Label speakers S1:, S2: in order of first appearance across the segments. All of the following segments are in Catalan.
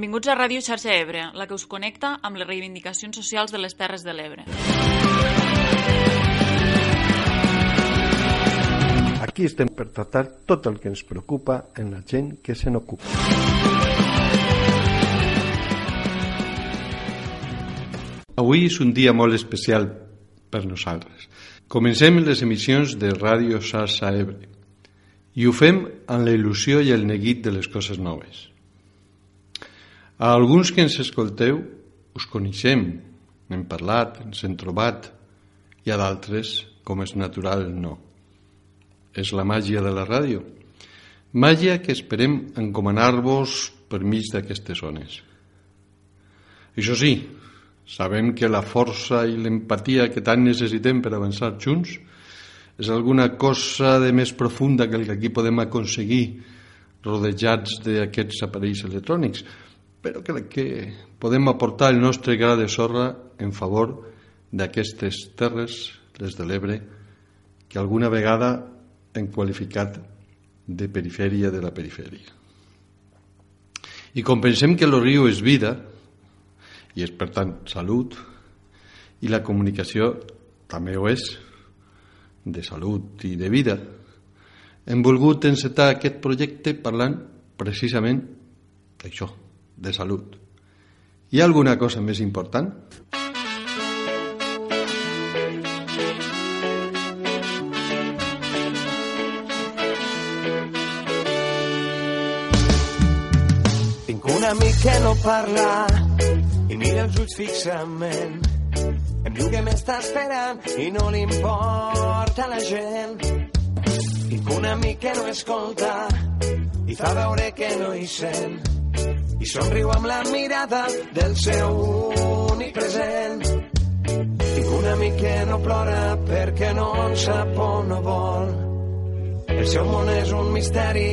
S1: Benvinguts a Ràdio Xarxa Ebre, la que us connecta amb les reivindicacions socials de les Terres de l'Ebre.
S2: Aquí estem per tractar tot el que ens preocupa en la gent que se n'ocupa.
S3: Avui és un dia molt especial per nosaltres. Comencem les emissions de Ràdio Xarxa Ebre i ho fem amb la il·lusió i el neguit de les coses noves. A alguns que ens escolteu us coneixem, n'hem parlat, ens hem trobat, i a d'altres, com és natural, no. És la màgia de la ràdio. Màgia que esperem encomanar-vos per mig d'aquestes zones. Això sí, sabem que la força i l'empatia que tant necessitem per avançar junts és alguna cosa de més profunda que el que aquí podem aconseguir rodejats d'aquests aparells electrònics, però crec que podem aportar el nostre gra de sorra en favor d'aquestes terres, les de l'Ebre, que alguna vegada hem qualificat de perifèria de la perifèria. I com pensem que el riu és vida, i és per tant salut, i la comunicació també ho és, de salut i de vida, hem volgut encetar aquest projecte parlant precisament d'això, de salut. Hi ha alguna cosa més important?
S4: Tinc un amic que no parla i mira els ulls fixament. Em diu que m'està esperant i no li importa la gent. Tinc un amic que no escolta i fa veure que no hi sent. I somriu amb la mirada del seu únic present. Tinc un amic que no plora perquè no en sap on no vol. El seu món és un misteri,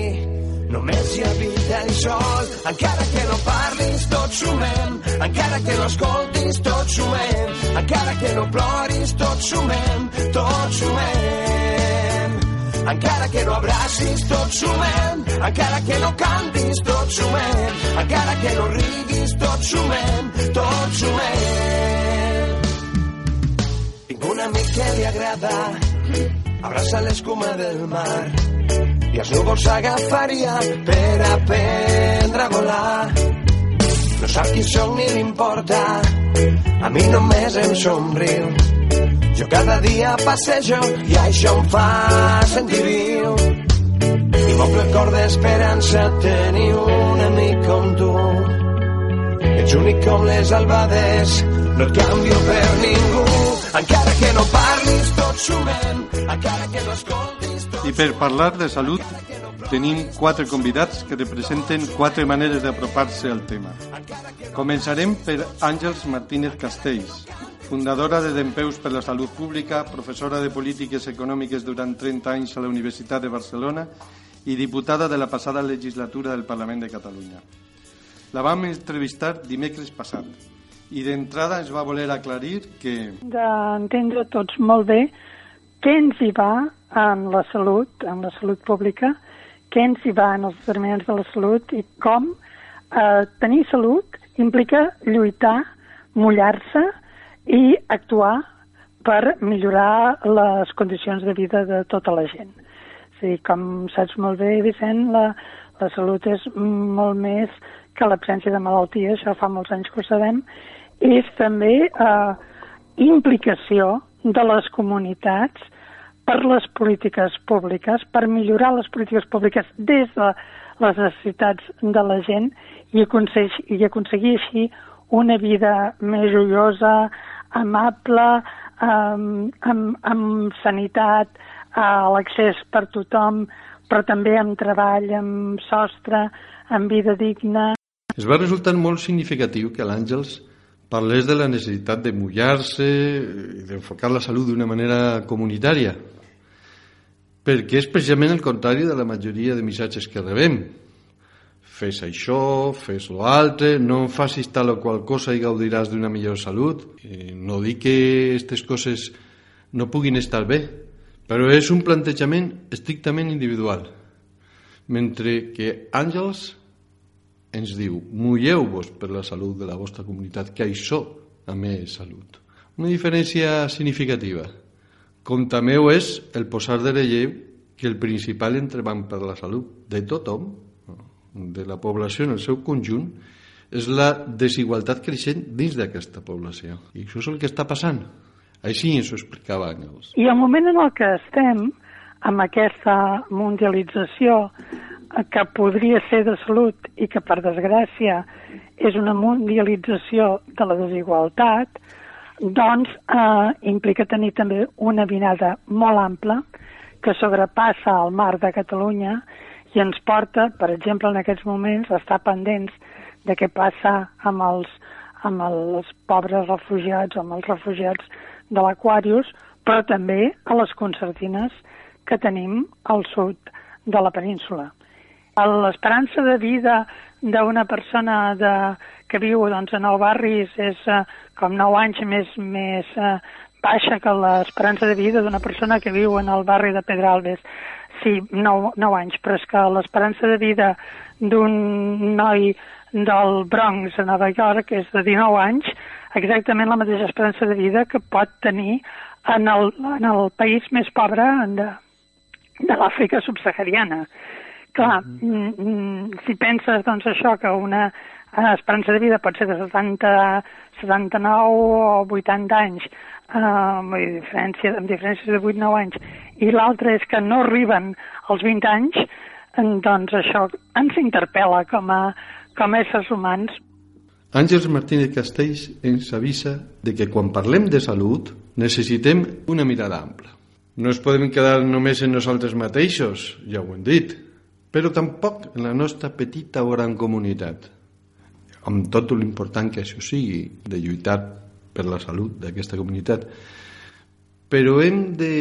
S4: només hi habita ell sol. Encara que no parlis, tots sumem. Encara que no escoltis, tots sumem. Encara que no ploris, tots sumem. Tots sumem. Encara que no abracis, tots sumem. Encara que no cantis, tots sumem. Encara que no riguis, tots sumem. Tots sumem. Tinc un amic que li agrada abraça l'escuma del mar i els núvols s'agafaria per aprendre a volar. No sap qui sóc ni li importa, a mi només em somriu. Jo cada dia passejo i això em fa sentir viu. I m'omple el cor d'esperança tenir un amic com tu. Ets únic com les albades, no et canvio per ningú. Encara que no parlis, tots sumem. Encara que no escoltis, tots
S3: I per parlar de salut tenim quatre convidats que representen quatre maneres d'apropar-se al tema. Començarem per Àngels Martínez Castells, fundadora de Dempeus per la Salut Pública, professora de Polítiques Econòmiques durant 30 anys a la Universitat de Barcelona i diputada de la passada legislatura del Parlament de Catalunya. La vam entrevistar dimecres passat i d'entrada ens va voler aclarir que
S5: d'entendre tots molt bé què ens hi va en la salut, en la salut pública, què ens hi va en els determinants de la salut i com eh, tenir salut implica lluitar, mullar-se i actuar per millorar les condicions de vida de tota la gent. O sigui, com saps molt bé, Vicent, la, la salut és molt més que l'absència de malaltia, això fa molts anys que ho sabem, és també eh, implicació de les comunitats per les polítiques públiques, per millorar les polítiques públiques des de les necessitats de la gent i aconseguir, i aconseguir així una vida més joiosa, amable, amb, amb, amb sanitat, a l'accés per tothom, però també amb treball, amb sostre, amb vida digna.
S3: es va resultar molt significatiu que l'Àngels parlés de la necessitat de mullar-se i d'enfocar la salut d'una manera comunitària, perquè és precisament el contrari de la majoria de missatges que rebem. Fes això, fes lo altre, no facis tal o qual cosa i gaudiràs d'una millor salut. I no dic que aquestes coses no puguin estar bé, però és un plantejament estrictament individual. Mentre que Àngels ens diu mulleu-vos per la salut de la vostra comunitat, que això també és salut. Una diferència significativa, com també ho és el posar de relleu que el principal entrebanc per la salut de tothom, de la població en el seu conjunt, és la desigualtat creixent dins d'aquesta població. I això és el que està passant. Així ens ho explicava Àngels.
S5: I el moment en el que estem, amb aquesta mundialització que podria ser de salut i que, per desgràcia, és una mundialització de la desigualtat, doncs eh, implica tenir també una vinada molt ampla que sobrepassa el mar de Catalunya i ens porta, per exemple, en aquests moments, a estar pendents de què passa amb els, amb els pobres refugiats, amb els refugiats de l'Aquarius, però també a les concertines que tenim al sud de la península. L'esperança de vida d'una persona de, que viu doncs, en el barri és, uh, com 9 anys més, més uh, baixa que l'esperança de vida d'una persona que viu en el barri de Pedralbes. Sí, 9, 9 anys, però és que l'esperança de vida d'un noi del Bronx a Nova York és de 19 anys, exactament la mateixa esperança de vida que pot tenir en el, en el país més pobre de, de l'Àfrica subsahariana. Clar, mm -hmm. si penses doncs això, que una esperança de vida pot ser de 70, 79 o 80 anys, eh, amb, diferència, amb diferències de 8-9 anys, i l'altre és que no arriben als 20 anys, doncs això ens interpel·la com a, com a éssers humans.
S3: Àngels Martínez Castells ens avisa de que quan parlem de salut necessitem una mirada ampla. No es podem quedar només en nosaltres mateixos, ja ho hem dit, però tampoc en la nostra petita o gran comunitat, amb tot l'important que això sigui, de lluitar per la salut d'aquesta comunitat. Però hem de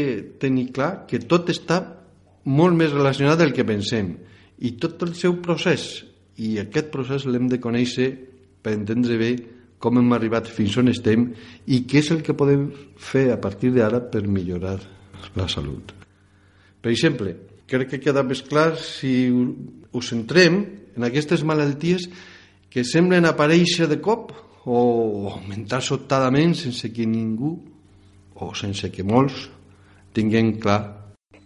S3: tenir clar que tot està molt més relacionat del que pensem i tot el seu procés i aquest procés l'hem de conèixer per entendre bé com hem arribat fins on estem i què és el que podem fer a partir d'ara per millorar la salut. Per exemple, crec que queda més clar si ho centrem en aquestes malalties que semblen aparèixer de cop o augmentar sobtadament sense que ningú o sense que molts tinguem clar.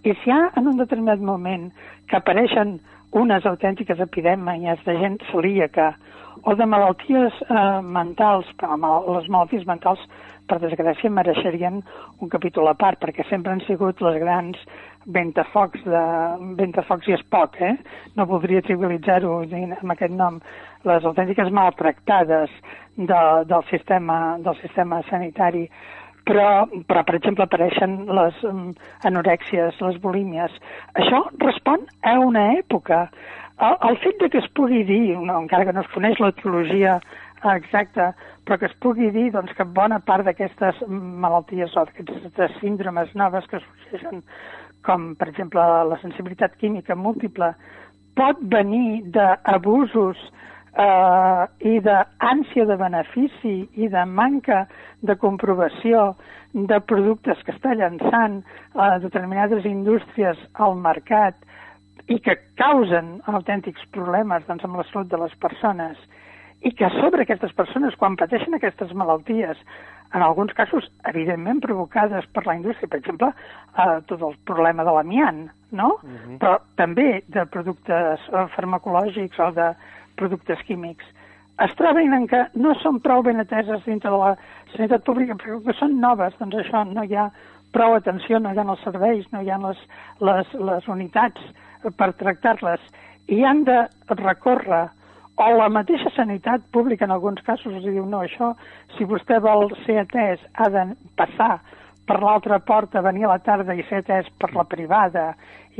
S5: I si hi ha en un determinat moment que apareixen unes autèntiques epidèmies de gent celíaca o de malalties eh, mentals, les malalties mentals per desgràcia, mereixerien un capítol a part, perquè sempre han sigut les grans ventafocs, de, ventafocs i es poc, eh? No voldria trivialitzar-ho amb aquest nom. Les autèntiques maltractades de, del, sistema, del sistema sanitari però, però per exemple, apareixen les um, anorèxies, les bulímies. Això respon a una època. El, el fet de que es pugui dir, no, encara que no es coneix l'etiologia exacta, però que es pugui dir doncs, que bona part d'aquestes malalties o d'aquestes síndromes noves que sorgeixen, com per exemple la sensibilitat química múltiple, pot venir d'abusos eh, i d'ànsia de benefici i de manca de comprovació de productes que està llançant a determinades indústries al mercat i que causen autèntics problemes doncs, amb la salut de les persones. I que sobre aquestes persones, quan pateixen aquestes malalties, en alguns casos, evidentment, provocades per la indústria, per exemple, eh, tot el problema de l'amiant, no? Uh mhm. -huh. Però també de productes eh, farmacològics o de productes químics, es troben en que no són prou ben ateses dintre de la sanitat pública, perquè són noves, doncs això no hi ha prou atenció, no hi ha els serveis, no hi ha les, les, les unitats per tractar-les, i han de recórrer o la mateixa sanitat pública en alguns casos els diu no, això, si vostè vol ser atès, ha de passar per l'altra porta, venir a la tarda i ser atès per la privada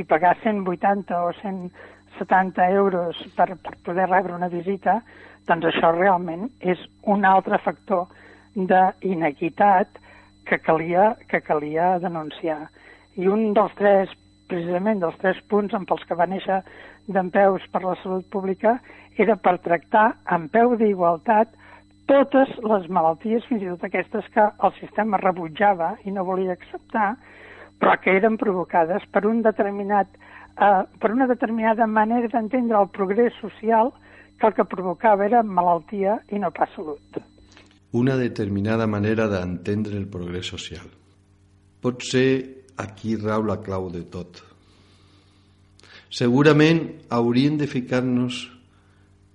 S5: i pagar 180 o 170 euros per, per poder rebre una visita, doncs això realment és un altre factor d'inequitat que calia, que calia denunciar. I un dels tres, precisament dels tres punts en pels que va néixer d'en Peus per la Salut Pública era per tractar amb peu d'igualtat totes les malalties, fins i tot aquestes que el sistema rebutjava i no volia acceptar, però que eren provocades per un determinat eh, per una determinada manera d'entendre el progrés social que el que provocava era malaltia i no pas salut.
S3: Una determinada manera d'entendre el progrés social. Pot ser aquí rau la clau de tot. Segurament hauríem de ficar-nos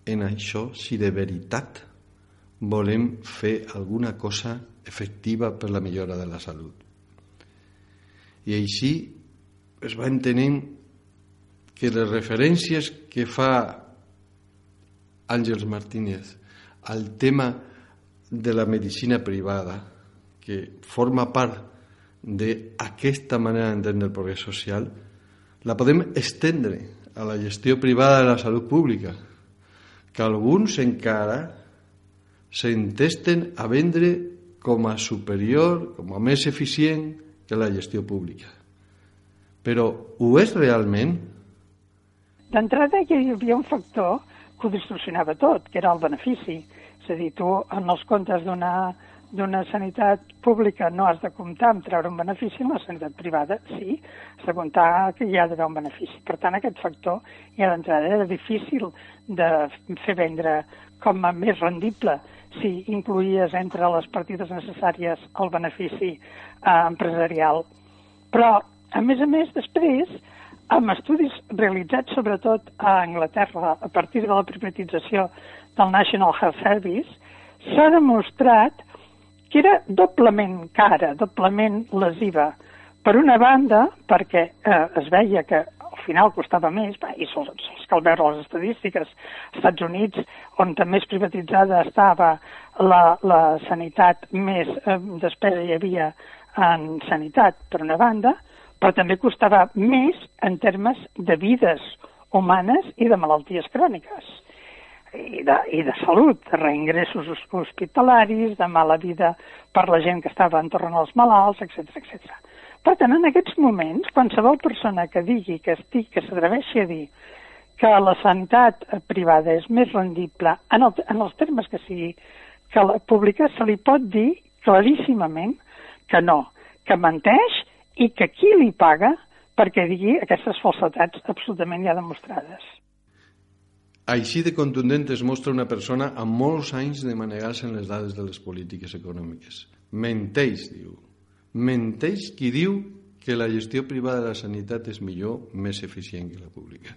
S3: en això si de veritat volem fer alguna cosa efectiva per la millora de la salut. I així es va entenent que les referències que fa Àngels Martínez al tema de la medicina privada, que forma part d'aquesta manera d'entendre el progrés social, la podem estendre a la gestió privada de la salut pública, que alguns encara s'entesten a vendre com a superior, com a més eficient que la gestió pública. Però ho és realment?
S5: D'entrada hi havia un factor que ho distorsionava tot, que era el benefici. És a dir, tu en els comptes d'una d'una sanitat pública no has de comptar amb treure un benefici, en la sanitat privada sí, has de comptar que hi ha d'haver un benefici. Per tant, aquest factor ja d'entrada era difícil de fer vendre com a més rendible si incluïes entre les partides necessàries el benefici eh, empresarial. Però, a més a més, després, amb estudis realitzats sobretot a Anglaterra a partir de la privatització del National Health Service, s'ha demostrat que era doblement cara, doblement lesiva. Per una banda, perquè eh, es veia que final costava més, i sols, sols cal veure les estadístiques. Als Estats Units, on més privatitzada estava la, la sanitat, més eh, despesa hi havia en sanitat, per una banda, però també costava més en termes de vides humanes i de malalties cròniques i de, i de salut, de reingressos hospitalaris, de mala vida per la gent que estava entorn als malalts, etc etc. Per tant, en aquests moments, qualsevol persona que digui que estic, que s'atreveixi a dir que la sanitat privada és més rendible en, el, en els termes que sigui que la pública, se li pot dir claríssimament que no, que menteix i que qui li paga perquè digui aquestes falsetats absolutament ja demostrades.
S3: Així de contundent es mostra una persona amb molts anys de manegar-se en les dades de les polítiques econòmiques. Menteix, diu. Menteix qui diu que la gestió privada de la sanitat és millor, més eficient que la pública.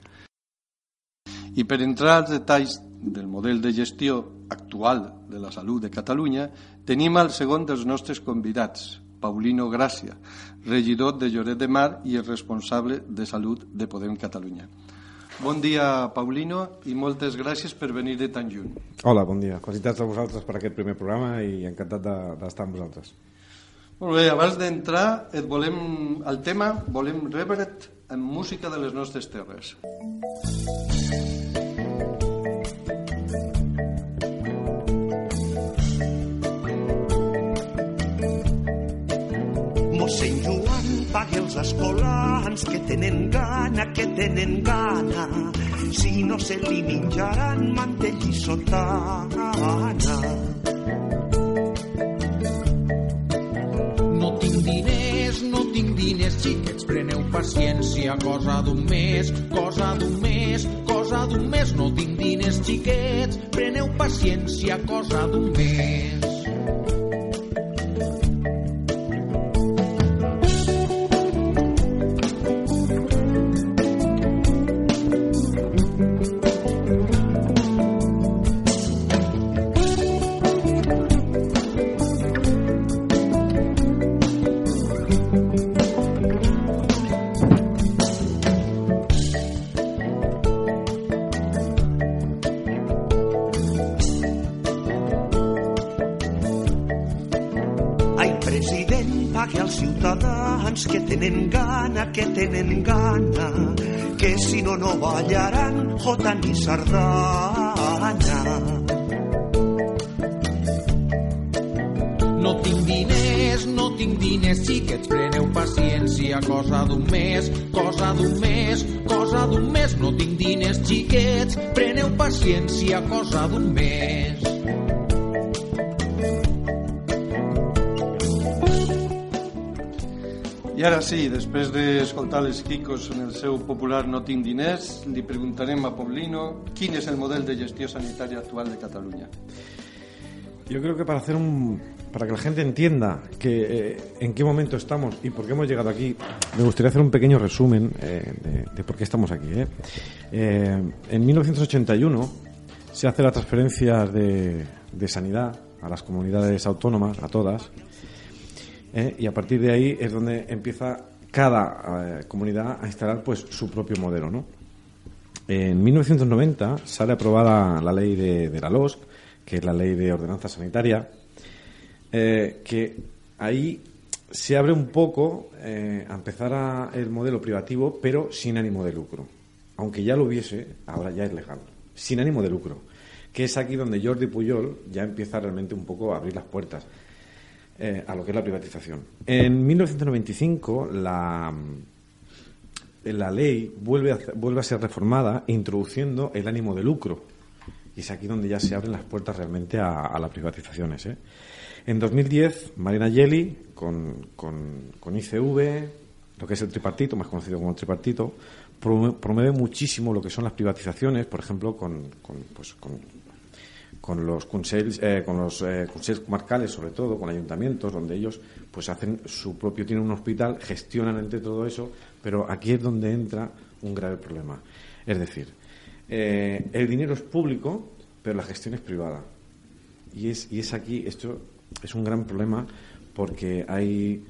S3: I per entrar als detalls del model de gestió actual de la salut de Catalunya, tenim el segon dels nostres convidats, Paulino Gràcia, regidor de Lloret de Mar i el responsable de salut de Podem Catalunya. Bon dia, Paulino, i moltes gràcies per venir de tan lluny.
S6: Hola, bon dia. Felicitats a vosaltres per aquest primer programa i encantat d'estar de, amb vosaltres.
S3: Molt bé, abans d'entrar et volem al tema, volem rebre't amb música de les nostres terres.
S7: Mossèn Paga els escolans que tenen gana, que tenen gana. Si no se li menjaran mantell i sotana.
S8: paciència, cosa d'un mes, cosa d'un mes, cosa d'un mes. No tinc diners xiquets, preneu paciència, cosa d'un mes.
S7: Jota ni sardana.
S8: No tinc diners, no tinc diners, xiquets, preneu paciència, cosa d'un mes, cosa d'un mes, cosa d'un mes. No tinc diners, xiquets, preneu paciència, cosa d'un mes.
S3: Sí, després d'escoltar les Quicos en el seu popular No tinc diners, li preguntarem a Paulino quin és el model de gestió sanitària actual de Catalunya.
S6: Yo creo que para hacer un para que la gente entienda que eh, en qué momento estamos y por qué hemos llegado aquí, me gustaría hacer un pequeño resumen eh, de, por qué estamos aquí. ¿eh? En 1981 se hace la transferencia de sanidad a las comunidades autónomas, a todas, ¿eh? y a partir de ahí es donde empieza cada eh, comunidad a instalar pues su propio modelo, ¿no? En 1990 sale aprobada la ley de, la LOSC, que es la ley de ordenanza sanitaria, eh, que ahí se abre un poco a empezar a el modelo privativo, pero sin ánimo de lucro. Aunque ya lo hubiese, ahora ya es legal, sin ánimo de lucro. Que es aquí donde Jordi Puyol ya empieza realmente un poco a abrir las puertas eh, a lo que es la privatización. En 1995 la, la ley vuelve a, vuelve a ser reformada introduciendo el ánimo de lucro. Y es aquí donde ya se abren las puertas realmente a, a las privatizaciones. ¿eh? En 2010, Marina Yeli, con, con, con ICV, lo que es el tripartito, más conocido como el tripartito, promueve, muchísimo lo que son las privatizaciones, por ejemplo, con, con, pues, con, los consells, eh, con los eh, consells comarcales, sobre todo, con ayuntamientos, donde ellos pues hacen su propio, tienen un hospital, gestionan entre todo eso, pero aquí es donde entra un grave problema. Es decir, eh, el dinero es público, pero la gestión es privada. Y es, y es aquí, esto es un gran problema porque hay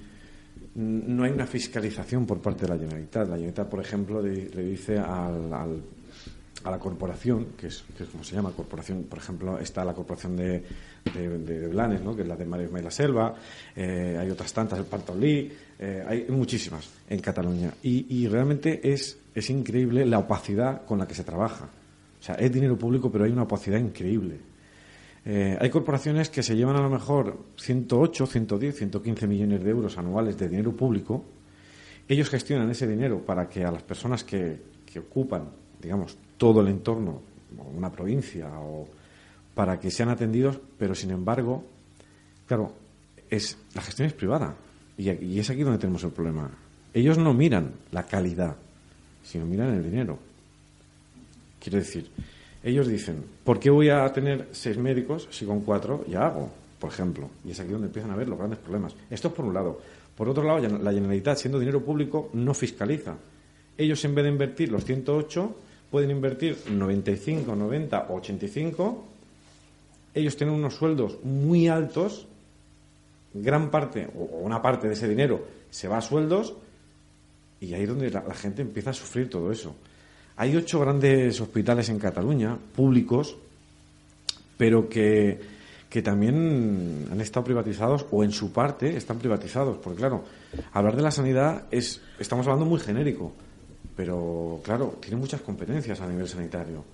S6: no hay una fiscalización por parte de la Generalitat. La Generalitat, por ejemplo, le, dice al, a la corporación, que es, que es como se llama, corporación, por ejemplo, está la corporación de, de, Blanes, ¿no? que es la de Maresma y la Selva, eh, hay otras tantas, el Partolí, eh, hay muchísimas en Cataluña. Y, realmente es, es increíble la opacidad con la que se trabaja. O sea, es dinero público, pero hay una opacidad increíble. Eh, hay corporaciones que se llevan a lo mejor 108, 110, 115 millones de euros anuales de dinero público. Ellos gestionan ese dinero para que a las personas que ocupan, digamos, todo el entorno, o una provincia, o para que sean atendidos, pero sin embargo, claro, es, la gestión es privada. Y, y es aquí donde tenemos el problema. Ellos no miran la calidad, sino miran el dinero. Quiero decir, ellos dicen, ¿por qué voy a tener seis médicos si con cuatro ya hago? Por ejemplo. Y es aquí donde empiezan a ver los grandes problemas. Esto es por un lado. Por otro lado, la Generalitat, siendo dinero público, no fiscaliza. Ellos, en vez de invertir los 108, pueden invertir 95, 90 o 85. Ellos tienen unos sueldos muy altos. Gran parte, o una parte de ese dinero, se va a sueldos. Y ahí es donde la, la gente empieza a sufrir todo eso. Hay ocho grandes hospitales en Cataluña, públicos, pero que, que, también han estado privatizados o en su parte están privatizados. Porque claro, hablar de la sanidad es, estamos hablando muy genérico, pero claro, tiene muchas competencias a nivel sanitario.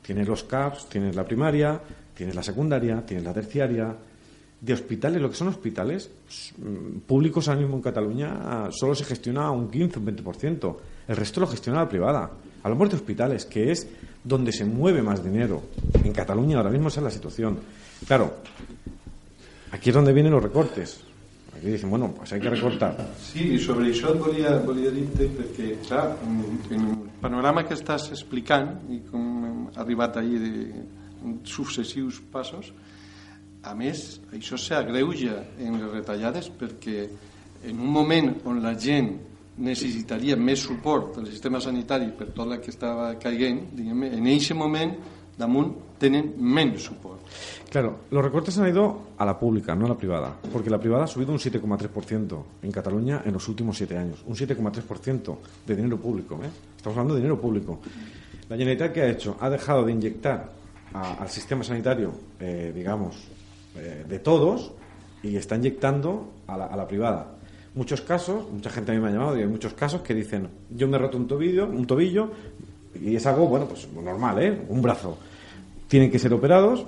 S6: Tienes los CAPS, tienes la primaria, tienes la secundaria, tienes la terciaria. De hospitales, lo que son hospitales públicos ahora mismo en Cataluña solo se gestiona un 15, un 20%. El resto lo gestiona la privada. Hablamos de hospitales, que es donde se mueve más dinero. En Cataluña ahora mismo esa es la situación. Claro, aquí es donde vienen los recortes. Aquí dicen, bueno, pues hay que recortar.
S3: Sí, i sobre això et volia, volia dir-te perquè, clar, en el panorama que estàs explicant i com hem arribat ahir de successius passos, a més, això s'agreuja en les retallades perquè en un moment on la gent necessitaria més suport del sistema sanitari per tot el que estava caiguent, diguem, en aquest moment damunt tenen menos suport.
S6: Claro, los recortes han ido a la pública, no a la privada, porque la privada ha subido un 7,3% en Cataluña en los últimos siete años, un 7,3% de dinero público. ¿eh? Estamos hablando de dinero público. La Generalitat, ¿qué ha hecho? Ha dejado de inyectar a, al sistema sanitario, eh, digamos, eh, de todos y está inyectando a la, a la privada muchos casos, mucha gente a mí me ha llamado y hay muchos casos que dicen, yo me he roto un tobillo, un tobillo y es algo, bueno, pues normal, ¿eh? Un brazo. Tienen que ser operados,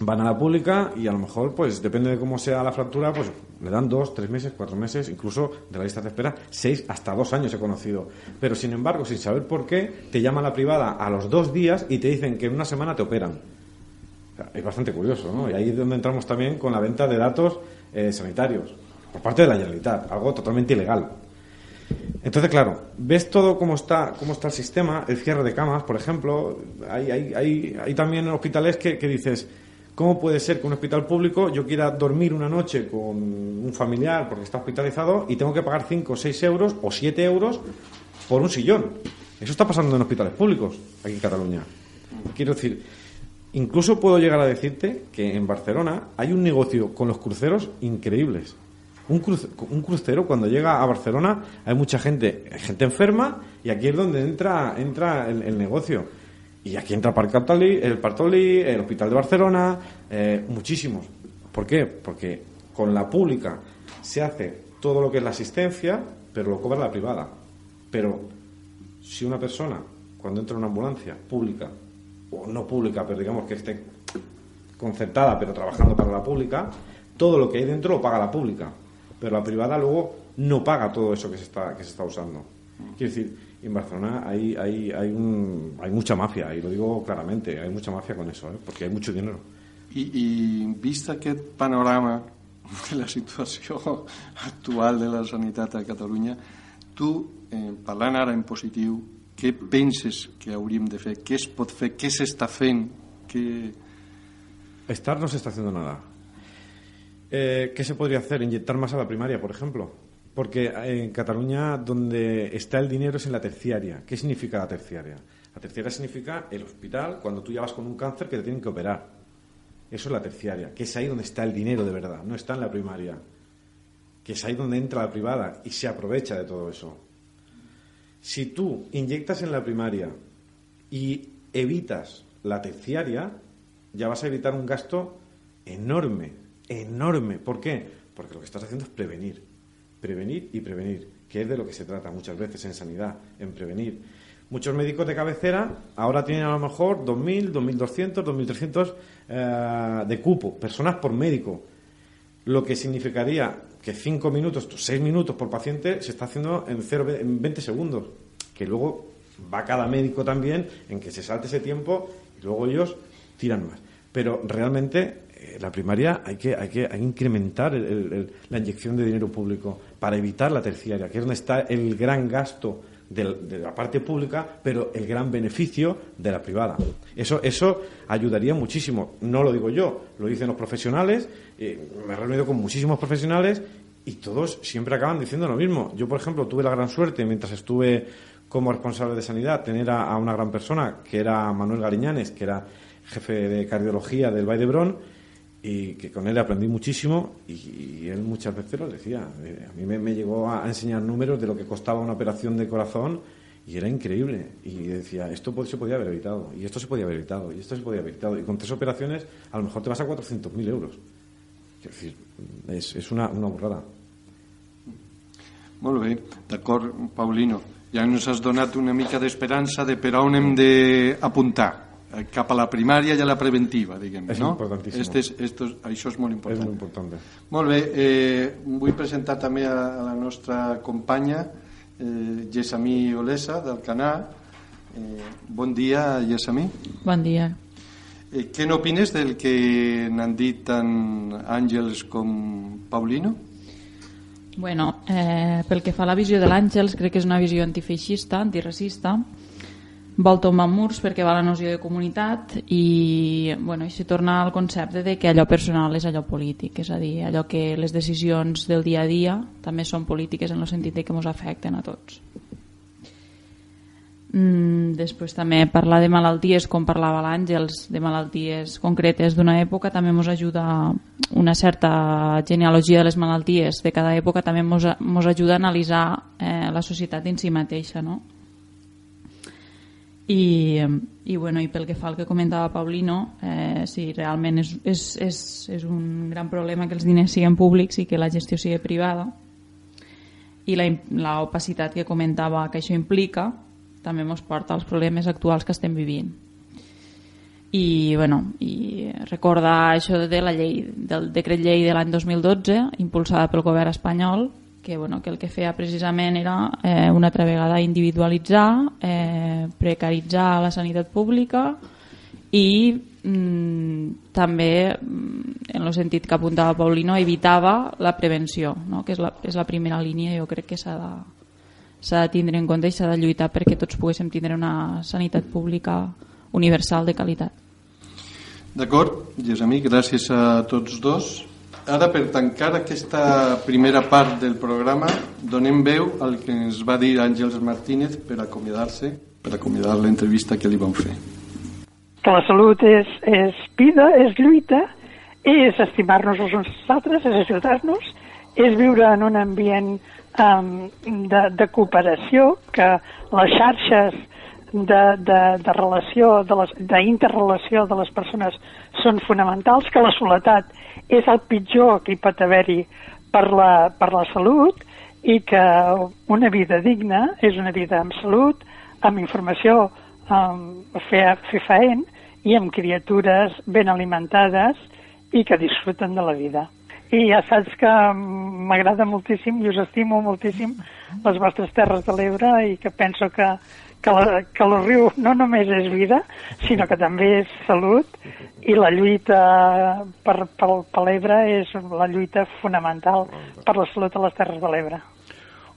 S6: van a la pública y a lo mejor, pues depende de cómo sea la fractura, pues le dan dos, tres meses, cuatro meses, incluso de la lista de espera, seis hasta dos años he conocido. Pero sin embargo, sin saber por qué, te llama la privada a los dos días y te dicen que en una semana te operan. Es bastante curioso, ¿no? Y ahí es donde entramos también con la venta de datos eh, sanitarios por parte de la Generalitat, algo totalmente ilegal. Entonces, claro, ves todo cómo está, cómo está el sistema, el cierre de camas, por ejemplo. Hay, hay, hay, hay también hospitales que, que dices, ¿cómo puede ser que un hospital público yo quiera dormir una noche con un familiar porque está hospitalizado y tengo que pagar 5 o 6 euros o 7 euros por un sillón? Eso está pasando en hospitales públicos aquí en Cataluña. Quiero decir, incluso puedo llegar a decirte que en Barcelona hay un negocio con los cruceros increíbles. Un, cruce- un crucero cuando llega a Barcelona hay mucha gente, gente enferma y aquí es donde entra entra el, negocio. Y aquí entra Parc Bartoli, el Partoli, el Hospital de Barcelona, eh, muchísimos. ¿Por qué? Porque con la pública se hace todo lo que es la asistencia, pero lo cobra la privada. Pero si una persona, cuando entra en una ambulancia pública, o no pública, pero digamos que esté concertada, pero trabajando para la pública, todo lo que hay dentro lo paga la pública. Pero la privada luego no paga todo eso que se está, que se está usando. Quiero decir, en Barcelona hay, hay, hay, un, hay mucha mafia, y lo digo claramente, hay mucha mafia con eso, ¿eh? porque hay mucho dinero.
S3: I, I vist aquest panorama de la situació actual de la sanitat a Catalunya, tu, eh, parlant ara en positiu, què penses que hauríem de fer? Què es pot fer? Què s'està fent? Què...
S6: Estar no se está haciendo nada. Eh, ¿Qué se podría hacer? Inyectar más a la primaria, por ejemplo. Porque en Cataluña donde está el dinero es en la terciaria. ¿Qué significa la terciaria? La terciaria significa el hospital cuando tú ya vas con un cáncer que te tienen que operar. Eso es la terciaria, que es ahí donde está el dinero de verdad, no está en la primaria. Que es ahí donde entra la privada y se aprovecha de todo eso. Si tú inyectas en la primaria y evitas la terciaria, ya vas a evitar un gasto enorme, enorme. ¿Por qué? Porque lo que estás haciendo es prevenir, prevenir y prevenir, que es de lo que se trata muchas veces en sanidad, en prevenir. Muchos médicos de cabecera ahora tienen a lo mejor 2.000, 2.200, 2.300 eh, de cupo, personas por médico. Lo que significaría que 5 minutos, 6 minutos por paciente se está haciendo en, cero, en 20 segundos. Que luego va cada médico también en que se salte ese tiempo y luego ellos tiran más. Pero realmente la primaria hay que, hay que, incrementar el- la inyección de dinero público para evitar la terciaria, que es donde está el gran gasto de, la parte pública, pero el gran beneficio de la privada. Eso, eso ayudaría muchísimo. No lo digo yo, lo dicen los profesionales. eh, me he reunido con muchísimos profesionales y todos siempre acaban diciendo lo mismo. Yo, por ejemplo, tuve la gran suerte, mientras estuve como responsable de sanidad, tener a, a una gran persona, que era Manuel Gariñanes, que era jefe de cardiología del Valle de Brón, y que con él aprendí muchísimo y, él muchas veces lo decía. Eh, A mí me, llegó a, enseñar números de lo que costaba una operación de corazón y era increíble. Y decía, esto se podía haber evitado, y esto se podía haber evitado, y esto se podía haber evitado. Y con tres operaciones a lo mejor te vas a 400.000 euros. Quiero decir, es, es una, una burrada.
S3: Molt bé, d'acord, Paulino. Ja ens has donat una mica d'esperança de per on hem d'apuntar eh, cap a la primària i a la preventiva, diguem,
S6: És
S3: no?
S6: importantíssim.
S3: Este és, esto, és- això és molt
S6: Es
S3: important.
S6: muy importante.
S3: Molt bé, eh, vull presentar també a, a la nostra companya eh, Gessamí Olesa del Canà. Eh, bon dia, Gessamí.
S1: Bon dia.
S3: Eh, què n'opines del que n'han dit tant Àngels com Paulino?
S1: Bueno, eh, pel que fa a la visió de l'Àngels, crec que és una visió antifeixista, antiracista, vol tombar murs perquè va la noció de comunitat i bueno, i se torna al concepte de que allò personal és allò polític, és a dir, allò que les decisions del dia a dia també són polítiques en el sentit de que ens afecten a tots. Mm, després també parlar de malalties, com parlava l'Àngels, de malalties concretes d'una època, també ens ajuda una certa genealogia de les malalties de cada època, també ens ajuda a analitzar eh, la societat en si mateixa, no? I, i, bueno, i pel que fa al que comentava Paulino, eh, sí, realment és, és, és, és un gran problema que els diners siguin públics i que la gestió sigui privada i la, la opacitat que comentava que això implica també ens porta als problemes actuals que estem vivint. I, bueno, i recordar això de la llei, del decret llei de l'any 2012 impulsada pel govern espanyol que, bueno, que el que feia precisament era eh, una altra vegada individualitzar, eh, precaritzar la sanitat pública i mm, també, mm, en el sentit que apuntava Paulino, evitava la prevenció, no? que és la, és la primera línia jo crec que s'ha de, s'ha de tindre en compte i s'ha de lluitar perquè tots poguéssim tindre una sanitat pública universal de qualitat.
S3: D'acord, Gessamí, gràcies a tots dos. Ara, per tancar aquesta primera part del programa, donem veu al que ens va dir Àngels Martínez per acomiadar-se, per acomiadar l'entrevista que li vam fer.
S5: Que la salut és, és vida, és lluita, és estimar-nos els uns als altres, és ajudar-nos, és viure en un ambient um, de, de cooperació, que les xarxes de, de, de relació, d'interrelació de, de les persones són fonamentals, que la soledat és el pitjor que hi pot haver-hi per, la, per la salut i que una vida digna és una vida amb salut, amb informació, amb fer, fer faent i amb criatures ben alimentades i que disfruten de la vida. I ja saps que m'agrada moltíssim i us estimo moltíssim les vostres Terres de l'Ebre i que penso que que, la, que el riu no només és vida, sinó que també és salut i la lluita per, per, per l'Ebre és la lluita fonamental per la salut a les Terres de l'Ebre.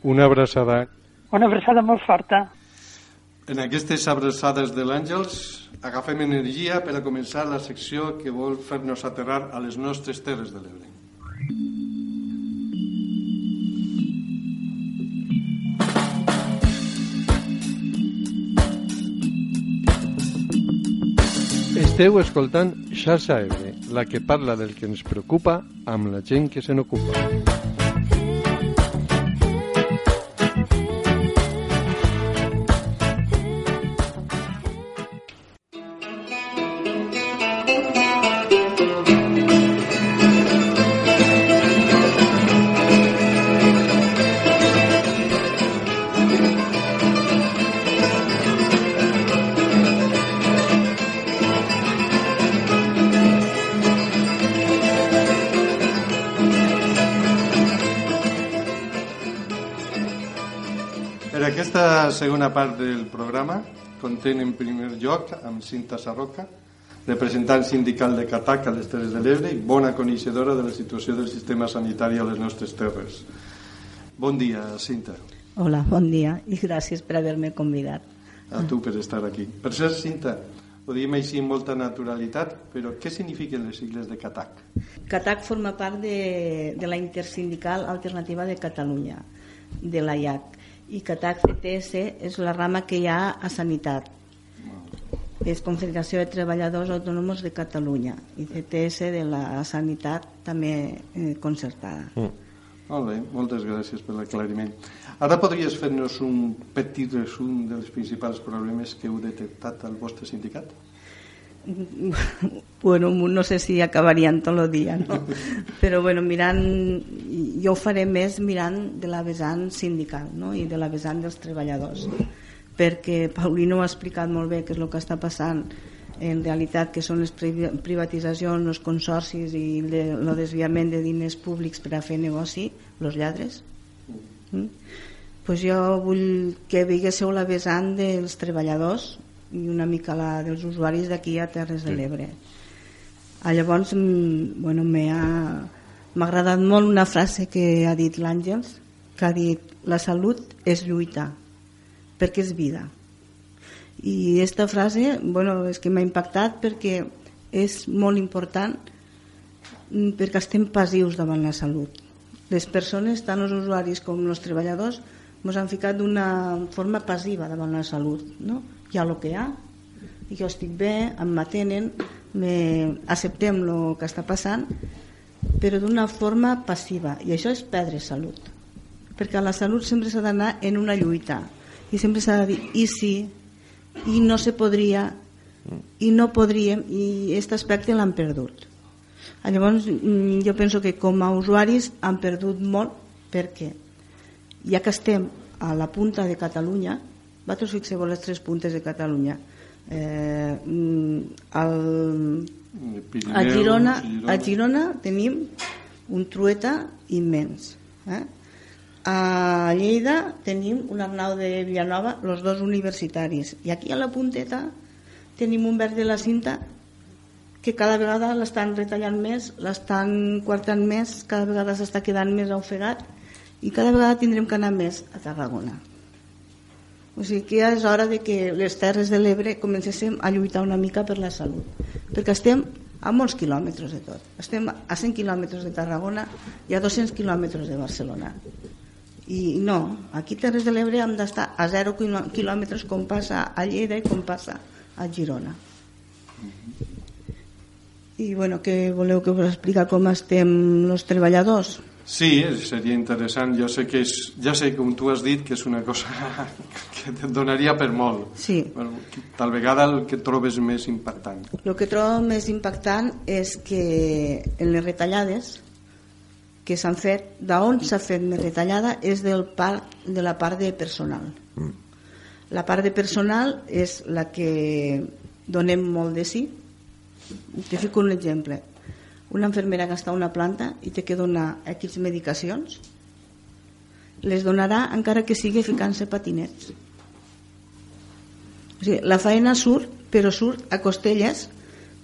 S3: Una abraçada.
S5: Una abraçada molt forta.
S3: En aquestes abraçades de l'Àngels agafem energia per a començar la secció que vol fer-nos aterrar a les nostres Terres de l'Ebre. Esteu escoltant Xarxa Ebre, la que parla del que ens preocupa amb la gent que se n'ocupa. Segona part del programa content en primer lloc amb Cinta Sarroca, representant sindical de Catac a les Terres de l'Ebre i bona coneixedora de la situació del sistema sanitari a les nostres terres. Bon dia, Cinta.
S9: Hola, bon dia i gràcies per haver-me convidat.
S3: A tu per estar aquí. Per ser Cinta, ho diem així amb molta naturalitat, però què signifiquen les sigles de CATAC?
S9: CATAC forma part de, de la Intersindical Alternativa de Catalunya, de la IAC i CATAC CTS és la rama que hi ha a Sanitat. És Confederació de Treballadors Autònoms de Catalunya i CTS de la Sanitat també eh, concertada. Mm.
S3: Molt bé, moltes gràcies per l'aclariment. Ara podries fer-nos un petit resum dels principals problemes que heu detectat al vostre sindicat?
S9: bueno, no sé si acabarien tot el dia, no? Però bueno, mirant, jo ho faré més mirant de la vessant sindical no? i de la vessant dels treballadors perquè Paulino ha explicat molt bé què és el que està passant en realitat que són les privatitzacions, els consorcis i el desviament de diners públics per a fer negoci, els lladres. Mm? Pues jo vull que veiéssiu la vessant dels treballadors i una mica la dels usuaris d'aquí a Terres de l'Ebre. Ah, llavors, mm, bueno, m'ha agradat molt una frase que ha dit l'Àngels, que ha dit la salut és lluita, perquè és vida. I aquesta frase, bueno, és que m'ha impactat perquè és molt important mm, perquè estem passius davant la salut. Les persones, tant els usuaris com els treballadors, ens han ficat d'una forma passiva davant la salut. No? Hi ha el que hi ha, jo estic bé, em m'atenen, acceptem el que està passant, però d'una forma passiva, i això és perdre salut. Perquè la salut sempre s'ha d'anar en una lluita, i sempre s'ha de dir, i sí, i no se podria, i no podríem, i aquest aspecte l'han perdut. Llavors, mm, jo penso que com a usuaris han perdut molt, perquè ja que estem a la punta de Catalunya, vosaltres fixeu les tres puntes de Catalunya. Eh, al, a, Girona, a Girona tenim un trueta immens. Eh? A Lleida tenim un Arnau de Villanova, els dos universitaris. I aquí a la punteta tenim un verd de la cinta que cada vegada l'estan retallant més, l'estan quartant més, cada vegada s'està quedant més ofegat i cada vegada tindrem que anar més a Tarragona. O sigui que ja és hora de que les Terres de l'Ebre comencéssim a lluitar una mica per la salut. Perquè estem a molts quilòmetres de tot. Estem a 100 quilòmetres de Tarragona i a 200 quilòmetres de Barcelona. I no, aquí Terres de l'Ebre hem d'estar a 0 quilò- quilòmetres com passa a Lleida i com passa a Girona. I bueno, què voleu que us explica com estem els treballadors?
S3: Sí, eh, seria interessant. Jo sé que és, ja sé, com tu has dit, que és una cosa que et donaria per molt.
S9: Sí.
S3: Bueno, tal vegada el que trobes més impactant.
S9: El que trobo més impactant és que en les retallades que s'han fet, d'on s'ha fet més retallada és del part, de la part de personal. La part de personal és la que donem molt de sí. Te fico un exemple. Una infermera que està a una planta i té que donar X medicacions, les donarà encara que sigui ficant-se patinets. O sigui, la feina surt, però surt a costelles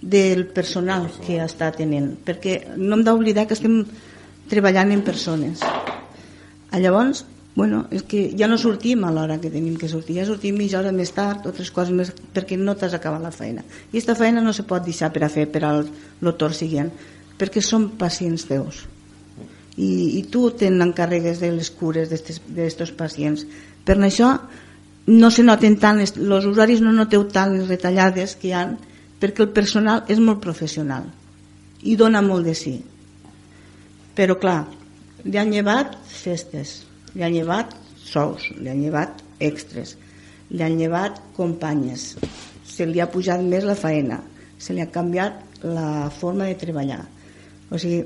S9: del personal que està tenint, perquè no hem d'oblidar que estem treballant en persones. A llavors, bueno, és que ja no sortim a l'hora que tenim que sortir, ja sortim mitja hora més tard, altres coses més, perquè no t'has acabat la feina. I aquesta feina no se pot deixar per a fer per al l'autor siguient, perquè són pacients teus. I, i tu te n'encarregues de les cures d'aquests pacients. Per això no se noten tant, els usuaris no noteu tant les retallades que hi han, perquè el personal és molt professional i dona molt de sí. Però clar, li han llevat festes, li han llevat sous, li han llevat extras, li han llevat companyes, se li ha pujat més la feina, se li ha canviat la forma de treballar. O sigui,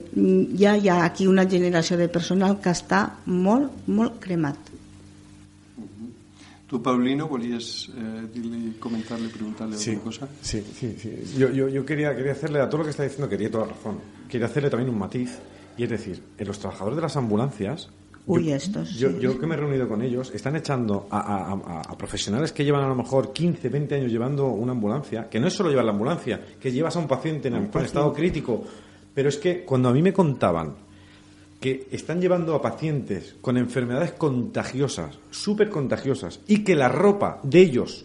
S9: ja hi ha aquí una generació de personal que està molt, molt cremat.
S3: Tu, Paulino, volies eh, dir-li, comentar-li, preguntar-le
S6: Sí,
S3: alguna cosa?
S6: sí, sí, sí. Yo, yo, yo quería, quería hacerle a todo lo que está diciendo, quería toda razón. Quería hacerle también un matiz, y es decir, en los trabajadores de las ambulancias,
S9: Uy,
S6: yo,
S9: estos,
S6: yo,
S9: sí.
S6: yo que me he reunido con ellos, están echando a, a- a- a profesionales que llevan a lo mejor 15, 20 años llevando una ambulancia, que no es solo llevar la ambulancia, que llevas a un paciente en, en estado crítico, pero es que cuando a mí me contaban que están llevando a pacientes con enfermedades contagiosas, súper contagiosas, y que la ropa de ellos,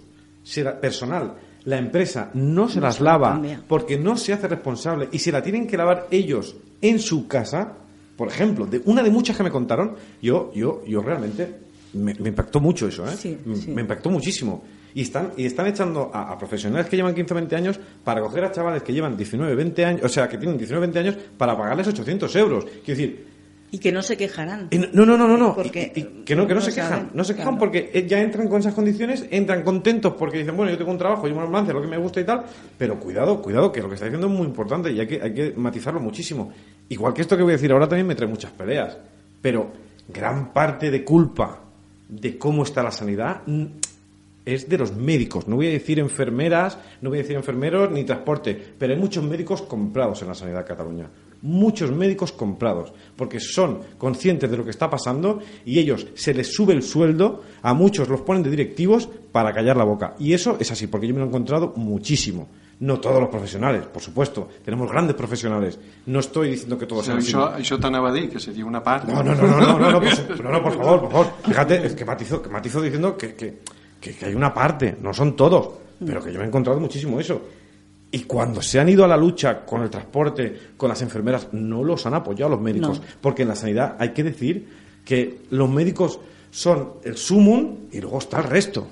S6: personal, la empresa, no se
S9: No
S6: las
S9: se
S6: lava
S9: cambia.
S6: porque no se hace responsable y se la tienen que lavar ellos en su casa, por ejemplo, de una de muchas que me contaron, yo, yo, yo realmente me, me impactó mucho eso, ¿eh?
S9: Sí,
S6: M-
S9: sí.
S6: Me impactó muchísimo. Y están, y están echando a, a profesionales que llevan 15 o 20 años para coger a chavales que llevan 19 20 años, o sea, que tienen 19 20 años para pagarles 800 euros. Quiero decir,
S9: Y que no se quejarán.
S6: no, no, no, no, no.
S9: Porque
S6: Y- y que no, que no,
S9: no
S6: se quejan. No se quejan
S9: claro.
S6: porque eh, ya entran con esas condiciones, entran contentos porque dicen, bueno, yo tengo un trabajo, llevo una ambulancia, lo que me gusta y tal. Pero cuidado, cuidado, que lo que está diciendo es muy importante y hay que, hay que matizarlo muchísimo. Igual que esto que voy a decir ahora también me trae muchas peleas. Pero gran parte de culpa de cómo está la sanidad es de los médicos. No voy a decir enfermeras, no voy a decir enfermeros ni transporte, pero hay muchos médicos comprados en la sanidad de Cataluña. Muchos médicos comprados, porque son conscientes de lo que está pasando y ellos se les sube el sueldo, a muchos los ponen de directivos para callar la boca. Y eso es así, porque yo me lo he encontrado muchísimo. No todos los profesionales, por supuesto. Tenemos grandes profesionales. No estoy diciendo que todos sean
S3: això, això t'anava a dir, que seria una part.
S6: No, no, no, no, no, no, no, por favor, por favor. Fíjate, es que matizo, que matizo diciendo que, que, que- que hay una parte, no son todos, pero que yo me he encontrado muchísimo eso. Y cuando se han ido a la lucha con el transporte, con las enfermeras, no los han apoyado los médicos.
S9: No.
S6: Porque en la sanidad hay que decir que los médicos son el sumum y luego está el resto.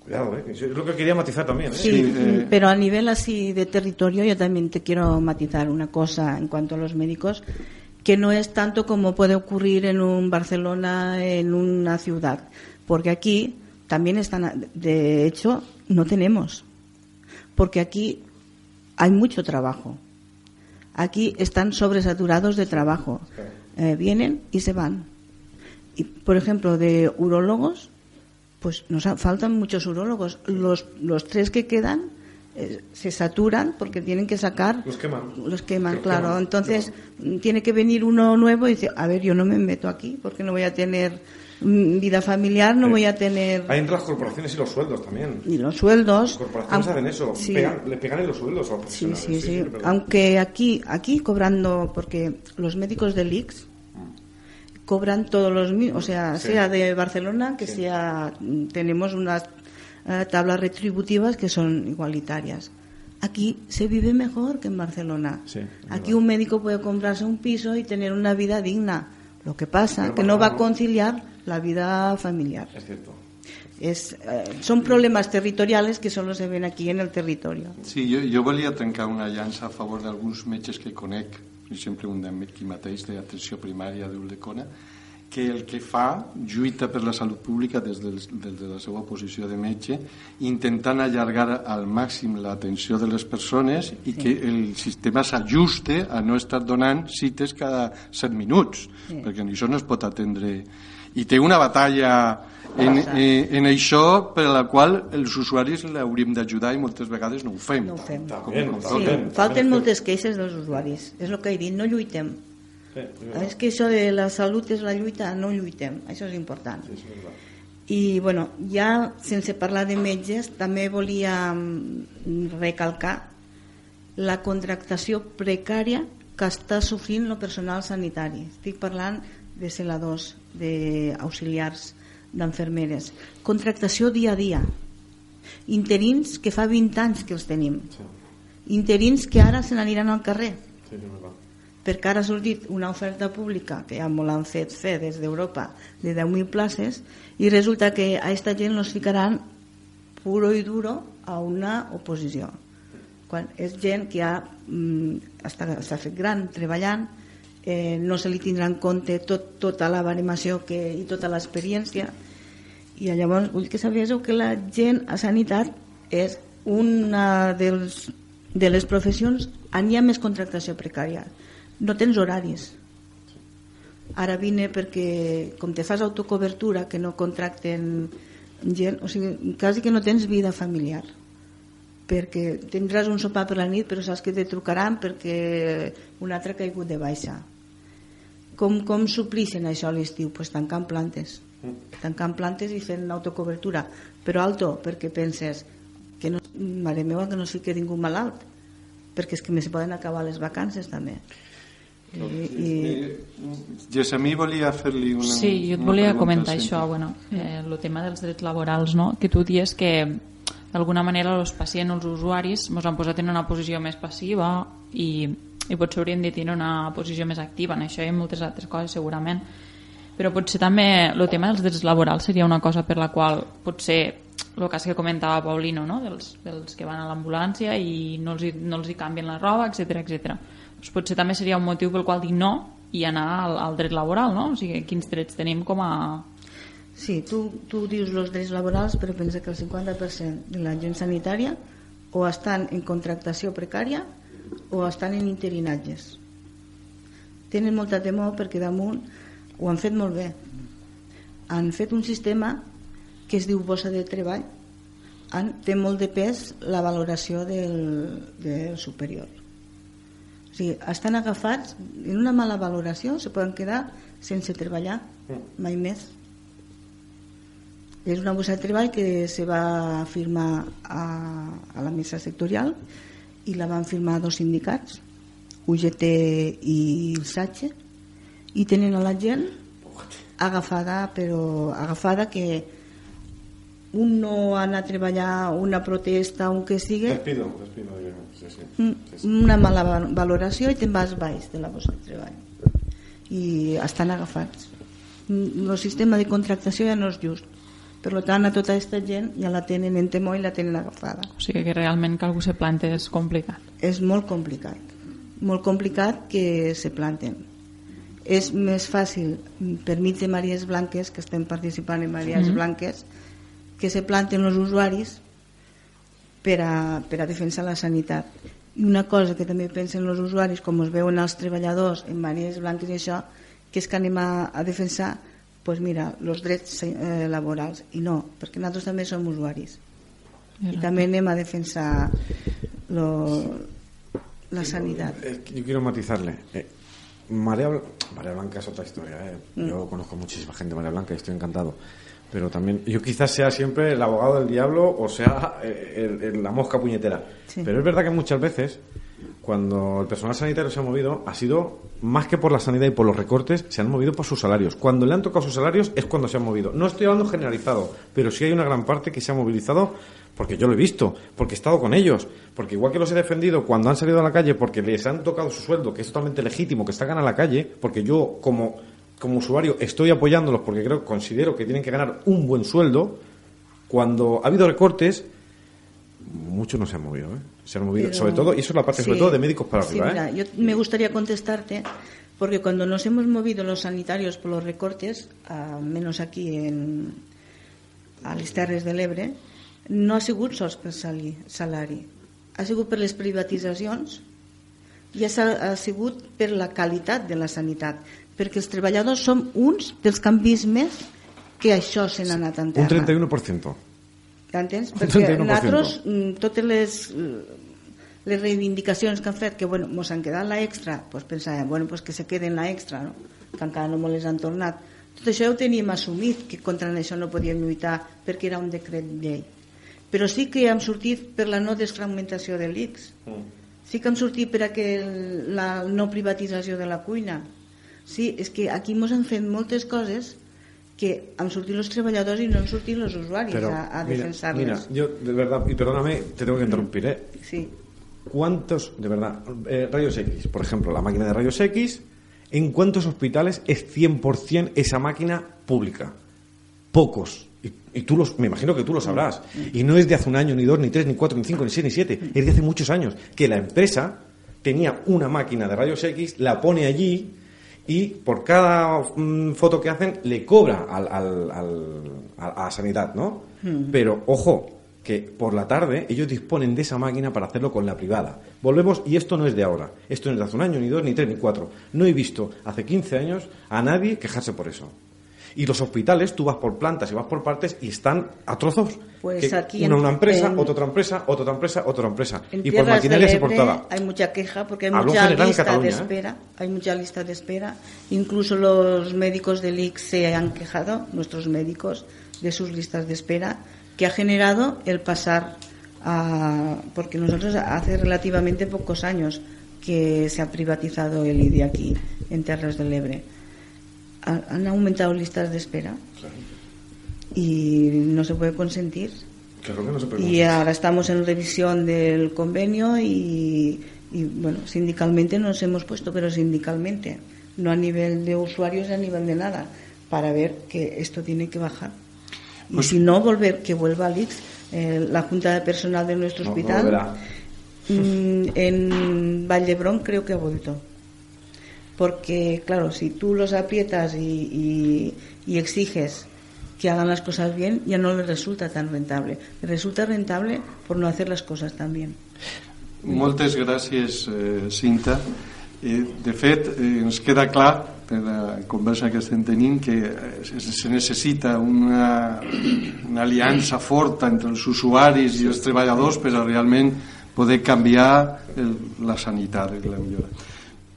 S6: Cuidado, ¿eh? Eso es lo que quería matizar también. ¿eh?
S9: Sí,
S3: eh,
S9: pero a nivel así de territorio yo también te quiero matizar una cosa en cuanto a los médicos, que no es tanto como puede ocurrir en un Barcelona, en una ciudad, porque aquí también están, de hecho, no tenemos, porque aquí hay mucho trabajo. Aquí están sobresaturados de trabajo. Eh, vienen y se van. Y, por ejemplo, de urólogos, pues nos faltan muchos urólogos. Los, los tres que quedan eh, se saturan porque tienen que sacar.
S6: Los queman.
S9: Los queman,
S6: Los
S9: claro.
S6: queman.
S9: Entonces, tiene que venir uno nuevo y dice: A ver, yo no me meto aquí porque no voy a tener vida familiar, no
S6: Sí.
S9: voy a tener.
S6: Hay entre las corporaciones y los sueldos también.
S9: Ni los sueldos.
S6: Las corporaciones
S9: Aun-
S6: hacen eso,
S9: sí.
S6: pegan- le pegan en los sueldos a los
S9: Sí,
S6: profesionales.
S9: sí, sí.
S6: es.
S9: Aunque aquí, aquí cobrando, porque los médicos del IX cobran todos los mismos, o sea, sea de Barcelona que sea, tenemos unas eh, tablas retributivas que son igualitarias. Aquí se vive mejor que en Barcelona.
S6: Sí, es
S9: Aquí un médico puede comprarse un piso y tener una vida digna. Lo que pasa que no va a conciliar la vida familiar.
S6: Es cierto.
S9: Es, eh, son problemas territoriales que solo se ven aquí en el territorio.
S3: Sí, jo, jo volia trencar una llança a favor d'alguns metges que conec, per exemple un d'aquí mateix d'atenció primària d'Ulldecona, que el que fa lluita per la salut pública des, del, des de la seva posició de metge, intentant allargar al màxim l'atenció de les persones i que el sistema s'ajuste a no estar donant cites cada 7 minuts,
S9: Sí.
S3: perquè això no es pot atendre. I té una batalla en, eh, en això per la qual els usuaris l'hauríem d'ajudar i moltes vegades no ho fem.
S9: No ho fem.
S3: Com, com
S9: Sí, falten moltes queixes dels usuaris. És el que he dit, no lluitem. És que això de la salut és la lluita, no lluitem. Això és important. I, bueno, ja sense parlar de metges, també volia mm, recalcar la contractació precària que està sofrint el personal sanitari. Estic parlant de celadors, d'auxiliars, d'enfermeres. Contractació dia a dia. Interins que fa 20 anys que els tenim. Interins que ara se n'aniran al carrer
S6: Sí, sí,
S9: perquè ara ha sortit una oferta pública que ja m'ho l'han fet fer des d'Europa de 10.000 places i resulta que a aquesta gent els ficaran puro i duro a una oposició quan és gent que ja mm, està, s'ha fet gran treballant eh, no se li tindrà en compte tot, tota la baremació que, i tota l'experiència. I llavors vull que sabéssiu que la gent a sanitat és una dels, de les professions on hi ha més contractació precària. No tens horaris. Ara vine perquè com te fas autocobertura que no contracten gent o sigui, quasi que no tens vida familiar. Perquè tindràs un sopar per la nit però saps que te trucaran perquè un altre ha caigut de baixa com, com suplixen això a l'estiu? Pues tancant plantes tancant plantes i fent autocobertura però alto, perquè penses que no, mare meva que no es fiqui ningú malalt perquè és que me se poden acabar les vacances també i, i,
S3: Gessamí volia fer-li una
S1: Sí, jo et volia
S3: pregunta,
S1: comentar
S3: sí.
S1: això, bueno, eh, el tema dels drets laborals, no? que tu dius que d'alguna manera els pacients, els usuaris, ens han posat en una posició més passiva i, i potser hauríem de tenir una posició més activa en això i en moltes altres coses segurament però potser també el tema dels drets laborals seria una cosa per la qual potser el cas que comentava Paulino no? dels, dels que van a l'ambulància i no els, hi, no els hi canvien la roba, etc etc. Doncs potser també seria un motiu pel qual dir no i anar al, al dret laboral, no? O sigui, quins drets tenim com a...
S9: sí, tu, tu dius els drets laborals però pensa que el 50% de la gent sanitària o estan en contractació precària o estan en interinatges. Tenen molta temor perquè damunt ho han fet molt bé. Han fet un sistema que es diu bossa de treball. Han, té molt de pes la valoració del, del superior. O sigui, estan agafats en una mala valoració se poden quedar sense treballar mai més. És una bossa de treball que se va firmar a, a la mesa sectorial i la van firmar dos sindicats UGT i el SATXE i tenen a la gent agafada però agafada que un no ha anat a treballar una protesta un que sigui
S6: Despido, despido. digamos, Sí, sí.
S9: Mm, una mala va- valoració i te'n vas baix de la bossa de treball i estan agafats Mm, el sistema de contractació ja no és just per tant a tota aquesta gent ja la tenen en temor i la tenen agafada
S1: O sigui que realment que algú se plante és complicat.
S9: és molt complicat molt complicat que se planten és més fàcil mm, per mig de Maries Blanques que estem participant en Maries
S1: Mhm.
S9: Blanques que se planten els usuaris per a, per a defensar la sanitat i una cosa que també pensen els usuaris com es veuen els treballadors en Maries Blanques i això que és que anem a, a defensar pues mira, els drets eh, laborals i no, perquè nosaltres també som usuaris i també anem a defensar lo, la sanitat
S6: Eh, yo quiero matizarle. Eh, María, Bl- María Blanca es otra historia. eh.
S9: Mm.
S6: Yo conozco muchísima gente de María Blanca y estoy encantado. Pero también, yo quizás sea siempre el abogado del diablo o sea eh, el- el- la mosca puñetera.
S9: Sí.
S6: Pero es verdad que muchas veces cuando el personal sanitario se ha movido, ha sido más que por la sanidad y por los recortes, se han movido por sus salarios. Cuando le han tocado sus salarios es cuando se han movido. No estoy hablando generalizado, pero sí hay una gran parte que se ha movilizado porque yo lo he visto, porque he estado con ellos, porque igual que los he defendido cuando han salido a la calle porque les han tocado su sueldo, que es totalmente legítimo que salgan a la calle, porque yo como, como usuario estoy apoyándolos porque creo, considero que tienen que ganar un buen sueldo, cuando ha habido recortes, muchos no se han movido, ¿eh? Se han movido,
S9: Pero-
S6: sobre todo, y eso es la parte sobre
S9: sí,
S6: todo de médicos para
S9: sí,
S6: arriba,
S9: mira,
S6: ¿eh?
S9: yo me gustaría contestarte porque cuando nos hemos movido los sanitarios por los recortes, al menos aquí en a les Terres de l'Ebre, no ha sigut sols per salari, ha sigut per les privatitzacions i ha, ha sigut per la qualitat de la sanitat, perquè els treballadors som uns dels canvis més que això se n'ha anat en
S6: Un
S9: terra.
S6: 31%.
S9: T'entens? Perquè
S6: 31%.
S9: nosaltres, mm, totes les, les reivindicacions que han fet, que bueno, mos han quedat la extra, pues pensàvem, bueno, pues que se queden la extra, no? que encara no mos les han tornat. Tot això ho teníem assumit, que contra això no podíem lluitar perquè era un decret llei. Però sí que hem sortit per la no desfragmentació de l'ICS. Sí que hem sortit per aquel, la no privatització de la cuina. Sí, és que aquí ens han fet moltes coses que han sortit els treballadors i no han sortit els usuaris
S6: Pero,
S9: a, a
S6: mira, yo de verdad, y perdóname, te tengo que interrumpir, ¿eh?
S9: Sí.
S6: ¿Cuántos, de verdad, eh, rayos X, por ejemplo, la máquina de rayos X, ¿en cuántos hospitales es 100% esa máquina pública? Pocos. Y, y tú los, me imagino que tú lo sabrás. Y no es de hace un año, ni dos, ni tres, ni cuatro, ni cinco, ni seis, ni siete. Es de hace muchos años. Que la empresa tenía una máquina de rayos X, la pone allí y por cada mm, foto que hacen le cobra al, al- al- a, a sanidad, ¿no?
S9: Mm.
S6: Pero ojo, que por la tarde ellos disponen de esa máquina para hacerlo con la privada. Volvemos, y esto no es de ahora, esto no es de hace un año, ni dos, ni tres, ni cuatro. No he visto hace 15 años a nadie quejarse por eso. Y los hospitales, tú vas por plantas y vas por partes y están a trozos.
S9: Pues
S6: Que
S9: aquí
S6: una,
S9: en-
S6: una empresa,
S9: en-
S6: otra otra empresa, otra otra empresa, otra empresa.
S9: En
S6: Y por maquinaria
S9: Ebre
S6: soportada.
S9: hay mucha queja porque hay
S6: Hablo
S9: mucha lista de
S6: ¿eh?
S9: espera. Hay mucha lista de espera. Incluso los médicos del IC se han quejado, nuestros médicos, de sus listas de espera, que ha generado el pasar a. Porque nosotros hace relativamente pocos años que se ha privatizado el IDI aquí, en Terras del Ebre. Ha- Han aumentado listas de espera y no se puede consentir.
S6: Claro que no se puede
S9: Y ahora estamos en revisión del convenio y, y, bueno, sindicalmente nos hemos puesto, pero sindicalmente, no a nivel de usuarios, a nivel de nada, para ver que esto tiene que bajar. Y
S6: Pues
S9: si no, volver, que vuelva al IX, eh, la Junta de Personal de nuestro
S6: No, no
S9: hospital.
S6: volverá.
S9: Mm, en Vallebrón creo que ha vuelto. Porque, claro, si tú los aprietas y, y- y exiges que hagan las cosas bien, ya no les resulta tan rentable. Les resulta rentable por no hacer las cosas tan bien.
S3: Moltes gràcies, eh, Cinta. Eh, de fet, eh, ens queda clar per la conversa que estem tenint que eh, se, necessita una, una aliança forta entre els usuaris i els treballadors per a realment poder canviar el, la sanitat i la millora.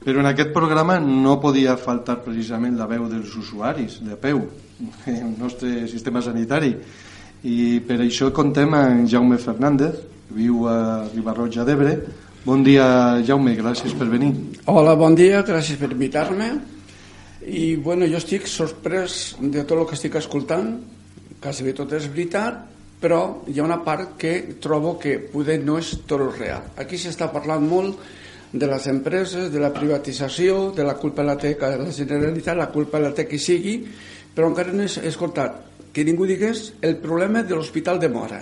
S3: Però en aquest programa no podia faltar precisament la veu dels usuaris, de peu, el nostre sistema sanitari. I per això contem amb Jaume Fernández, viu a Ribarroja d'Ebre. Bon dia, Jaume, gràcies per venir.
S10: Hola, bon dia, gràcies per invitar-me. I bueno, jo estic sorprès de tot el que estic escoltant, quasi bé tot és veritat, però hi ha una part que trobo que poder no és tot real. Aquí s'està parlant molt de les empreses, de la privatització, de la culpa la té la Generalitat, la culpa la té qui sigui, però encara no he escoltat que ningú digués el problema de l'Hospital de Mora.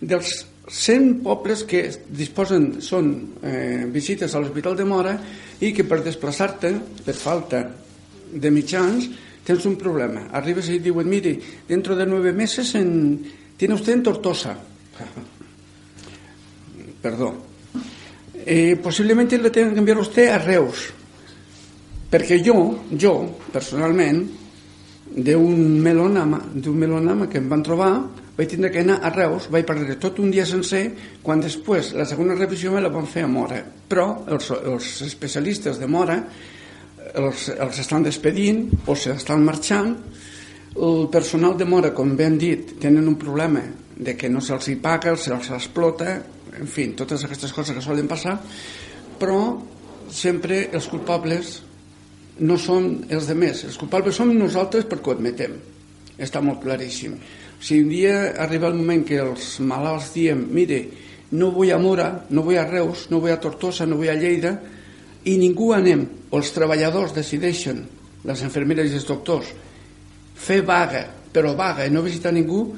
S10: Dels 100 pobles que disposen, són eh, visites a l'Hospital de Mora i que per desplaçar-te, per falta de mitjans, tens un problema. Arribes i diuen, mire, dentro de nueve meses en... tiene usted en Tortosa. Perdó. Eh, posiblemente le tengan que enviar usted a Reus. Perquè jo, jo, personalment, d'un melonama, d'un melonama que em van trobar, vaig tindre que anar a Reus, vaig perdre tot un dia sencer, quan després la segona revisió me la van fer a Mora. Però els, els especialistes de Mora els, els estan despedint o s'estan marxant, el personal de Mora, com han dit, tenen un problema de que no se'ls hi paga, se'ls explota, en fi, totes aquestes coses que solen passar, però sempre els culpables no són els de més, els culpables som nosaltres perquè ho admetem. Està molt claríssim. Si un dia arriba el moment que els malalts diem mire, no vull a Mora, no vull a Reus, no vull a Tortosa, no vull a Lleida, i ningú anem, o els treballadors decideixen, les infermeres i els doctors, fer vaga, però vaga i no visitar ningú,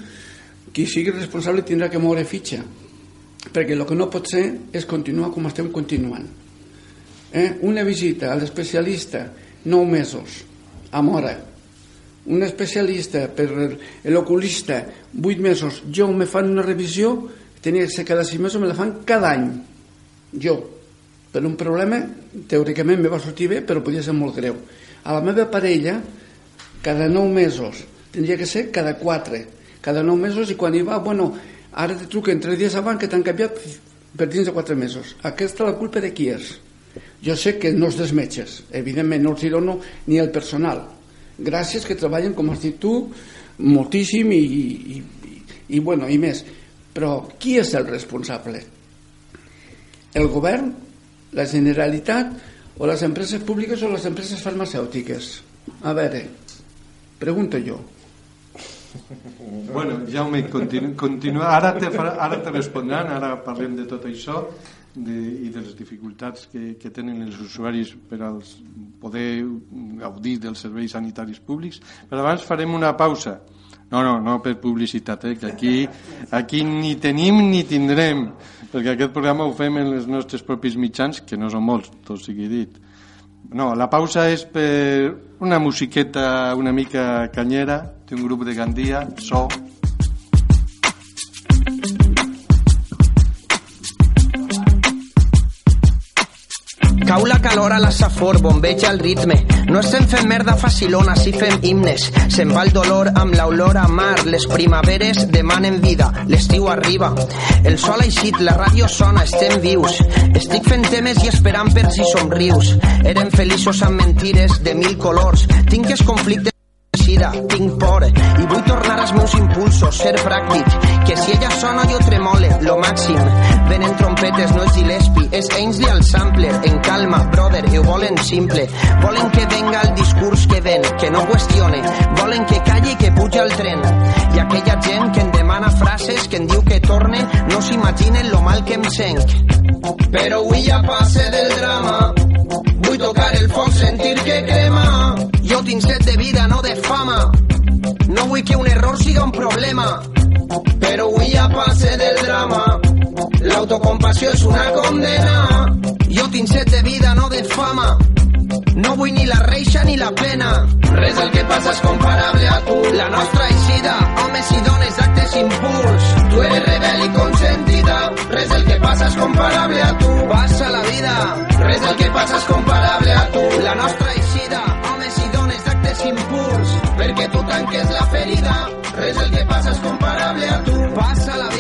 S10: qui sigui responsable tindrà que moure fitxa perquè el que no pot ser és continuar com estem continuant. Eh? una visita a l'especialista 9 mesos a Mora un especialista per l'oculista 8 mesos. Jo me fan una revisió tenia que ser cada 6 mesos me la fan cada any. Jo. Per un problema teòricament me va sortir bé però podia ser molt greu. A la meva parella cada 9 mesos tindria que ser cada 4 cada 9 mesos i quan hi va bueno, ara te truquen 3 dies abans que t'han canviat per dins de 4 mesos aquesta la culpa de qui és? jo sé que no els dels metges evidentment no els dono ni el personal gràcies que treballen com has dit tu moltíssim i, i, i, i bueno, i més però qui és el responsable? el govern? la Generalitat? o les empreses públiques o les empreses farmacèutiques? a veure pregunto jo
S3: Bueno, Jaume, continu, continua. Ara te, ara te respondran, ara parlem de tot això de, i de les dificultats que, que tenen els usuaris per als poder gaudir dels serveis sanitaris públics. Però abans farem una pausa. No, no, no per publicitat, eh? que aquí, aquí ni tenim ni tindrem, perquè aquest programa ho fem en els nostres propis mitjans, que no són molts, tot sigui dit. No, la pausa és per una musiqueta una mica canyera d'un grup de Gandia, So.
S11: Cau la calor a la safor, bombeja el ritme. No estem fent merda facilona, si fem himnes. Se'n va el dolor amb l'olor a mar. Les primaveres demanen vida, l'estiu arriba. El sol ha eixit, la ràdio sona, estem vius. Estic fent temes i esperant per si somrius. Eren feliços amb mentires de mil colors. Tinc els conflictes sida, tinc por i vull tornar als meus impulsos, ser pràctic, que si ella sona jo tremole, lo màxim. Venen trompetes, no és Gillespie, és Ainsley al sampler, en calma, brother, ho volen simple. Volen que venga el discurs que ven, que no qüestione, volen que calli que puja el tren. I aquella gent que em demana frases, que em diu que torne, no s'imaginen lo mal que em senc. Però avui ja passe del drama, vull tocar el foc, sentir que crema. Jo tinc set de vida, no de fama. No vull que un error siga un problema. Però avui ja passe del drama. L'autocompassió és una condena. Jo tinc set de vida, no de fama. No vull ni la reixa ni la pena. Res del que passa és comparable a tu. La nostra eixida, homes i dones, actes impuls. Tu eres rebel i consentida. Res del que passa és comparable a tu. Passa la vida. Res del que passa és comparable a tu. La nostra eixida, homes i dones, actes impuls. Perquè tu tanques la ferida. Res del que passa és comparable a tu. Passa la vida.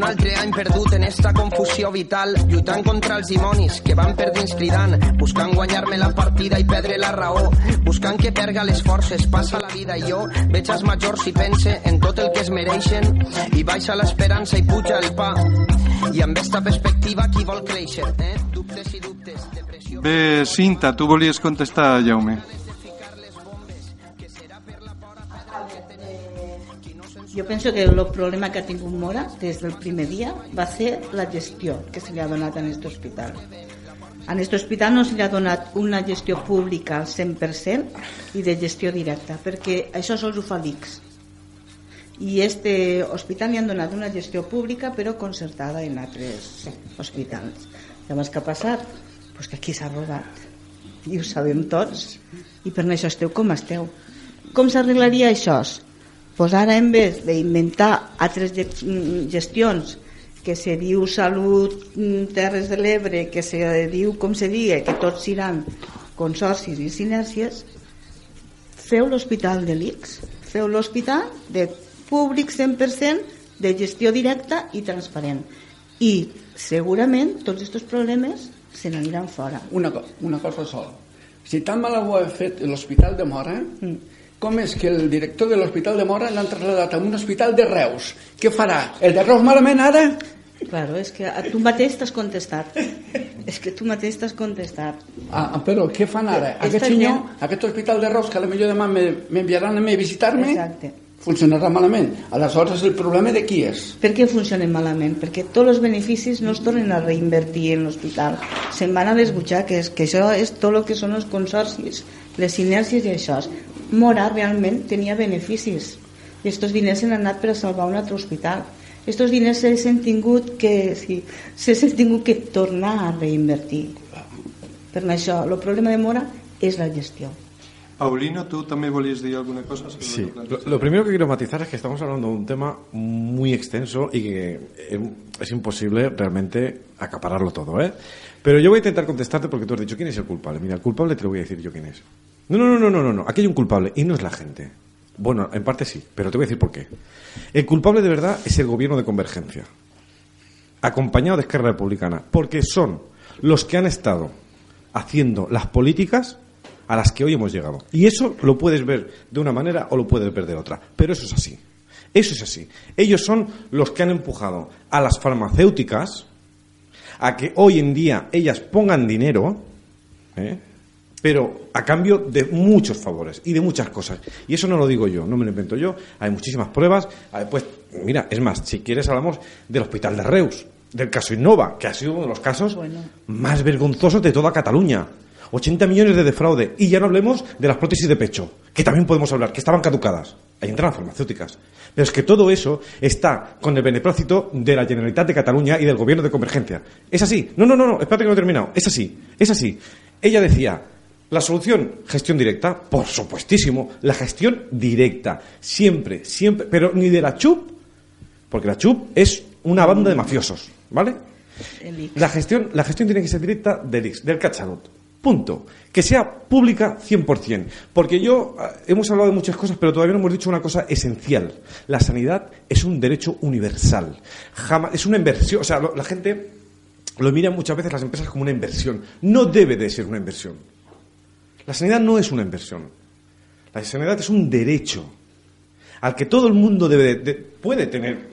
S11: Un altre any perdut en esta confusió vital, lluitant contra els dimonis que van per dins cridant, buscant guanyar-me la partida i perdre la raó, buscant que perga les forces, passa la vida i jo veig els majors i pense en tot el que es mereixen i baixa l'esperança i puja el pa. I amb esta perspectiva qui vol créixer, eh? Dubtes i dubtes, depressió...
S3: Bé, Cinta, tu volies contestar, Jaume.
S9: Jo penso que el problema que ha tingut Mora des del primer dia va ser la gestió que se li ha donat a aquest hospital. A aquest hospital no se li ha donat una gestió pública al 100% i de gestió directa, perquè això sols ho fa l'ICS. I este hospital li han donat una gestió pública però concertada en altres hospitals. Llavors, què ha passat? Pues que aquí s'ha robat. I ho sabem tots. I per això esteu com esteu. Com s'arreglaria això? Pues ara en vez d'inventar altres gestions que se diu Salut Terres de l'Ebre, que se diu com se diga, que tots seran consorcis i sinèrcies, feu l'hospital de l'ICS, feu l'hospital de públic 100% de gestió directa i transparent. I segurament tots aquests problemes se n'aniran fora.
S10: Una, co- una cosa sol. Si tan mal ho ha fet l'Hospital de Mora,
S9: Mm.
S10: Com és que el director de l'Hospital de Mora l'han trasladat a un hospital de Reus? Què farà? El de Reus malament ara?
S9: Claro, és que tu mateix t'has contestat. és que tu mateix t'has contestat.
S10: Ah, però què fan ara?
S9: Esta
S10: Aquest senyor,
S9: gent-
S10: aquest hospital de Reus, que a la millor demà me- m'enviaran a mi a visitar-me, funcionarà malament. Aleshores, el problema de qui és?
S9: Per què funcionen malament? Perquè tots els beneficis no es tornen a reinvertir en l'hospital. Se'n van a les butxaques, que això és tot el que són els consorcis, les sinèrcies i això. Mora realment tenia beneficis i aquests diners s'han anat per a salvar un altre hospital. Aquests diners s'han tingut que, sí, s'han tingut que tornar a reinvertir. Per això, el problema de Mora és la gestió.
S3: Paulino, ¿tú también volvías decir alguna cosa? sobre
S6: Sí,
S3: lo
S6: lo primero que quiero matizar es que estamos hablando de un tema muy extenso y que eh, es imposible realmente acapararlo todo, ¿eh? Pero yo voy a intentar contestarte porque tú has dicho quién es el culpable. Mira, el culpable te lo voy a decir yo quién es. No, no, no, no, no, no. Aquí hay un culpable y no es la gente. Bueno, en parte sí, pero te voy a decir por qué. El culpable de verdad es el gobierno de convergencia, acompañado de Esquerra Republicana, porque son los que han estado haciendo las políticas a las que hoy hemos llegado. Y eso lo puedes ver de una manera o lo puedes ver de otra, pero eso es así. Eso es así. Ellos son los que han empujado a las farmacéuticas a que hoy en día ellas pongan dinero, ¿eh? Pero a cambio de muchos favores y de muchas cosas. Y eso no lo digo yo, no me lo invento yo. Hay muchísimas pruebas. Pues, mira, es más, si quieres hablamos del Hospital de Reus, del caso Innova, que ha sido uno de los casos más vergonzosos de toda Cataluña. 80 millones de defraude. Y ya no hablemos de las prótesis de pecho, que también podemos hablar, que estaban caducadas. Ahí entran las farmacéuticas. Pero es que todo eso está con el beneplácito de la Generalitat de Cataluña y del gobierno de convergencia. Es así. No, no, no, no, espérate que no he terminado. Es así. Es así. Ella decía, la solución, gestión directa, por supuestísimo, la gestión directa. Siempre, siempre. Pero ni de la CHUP, porque la CHUP es una banda de mafiosos, ¿vale? La gestión, la gestión tiene que ser directa del ICS, del Catsalot. Punto. Que sea pública 100%. Porque yo, ah, hemos hablado de muchas cosas, pero todavía no hemos dicho una cosa esencial. La sanidad es un derecho universal. Jamás, es una inversión. O sea, lo- la gente lo mira muchas veces las empresas como una inversión. No debe de ser una inversión. La sanidad no es una inversión. La sanidad es un derecho al que todo el mundo debe de- de- puede tener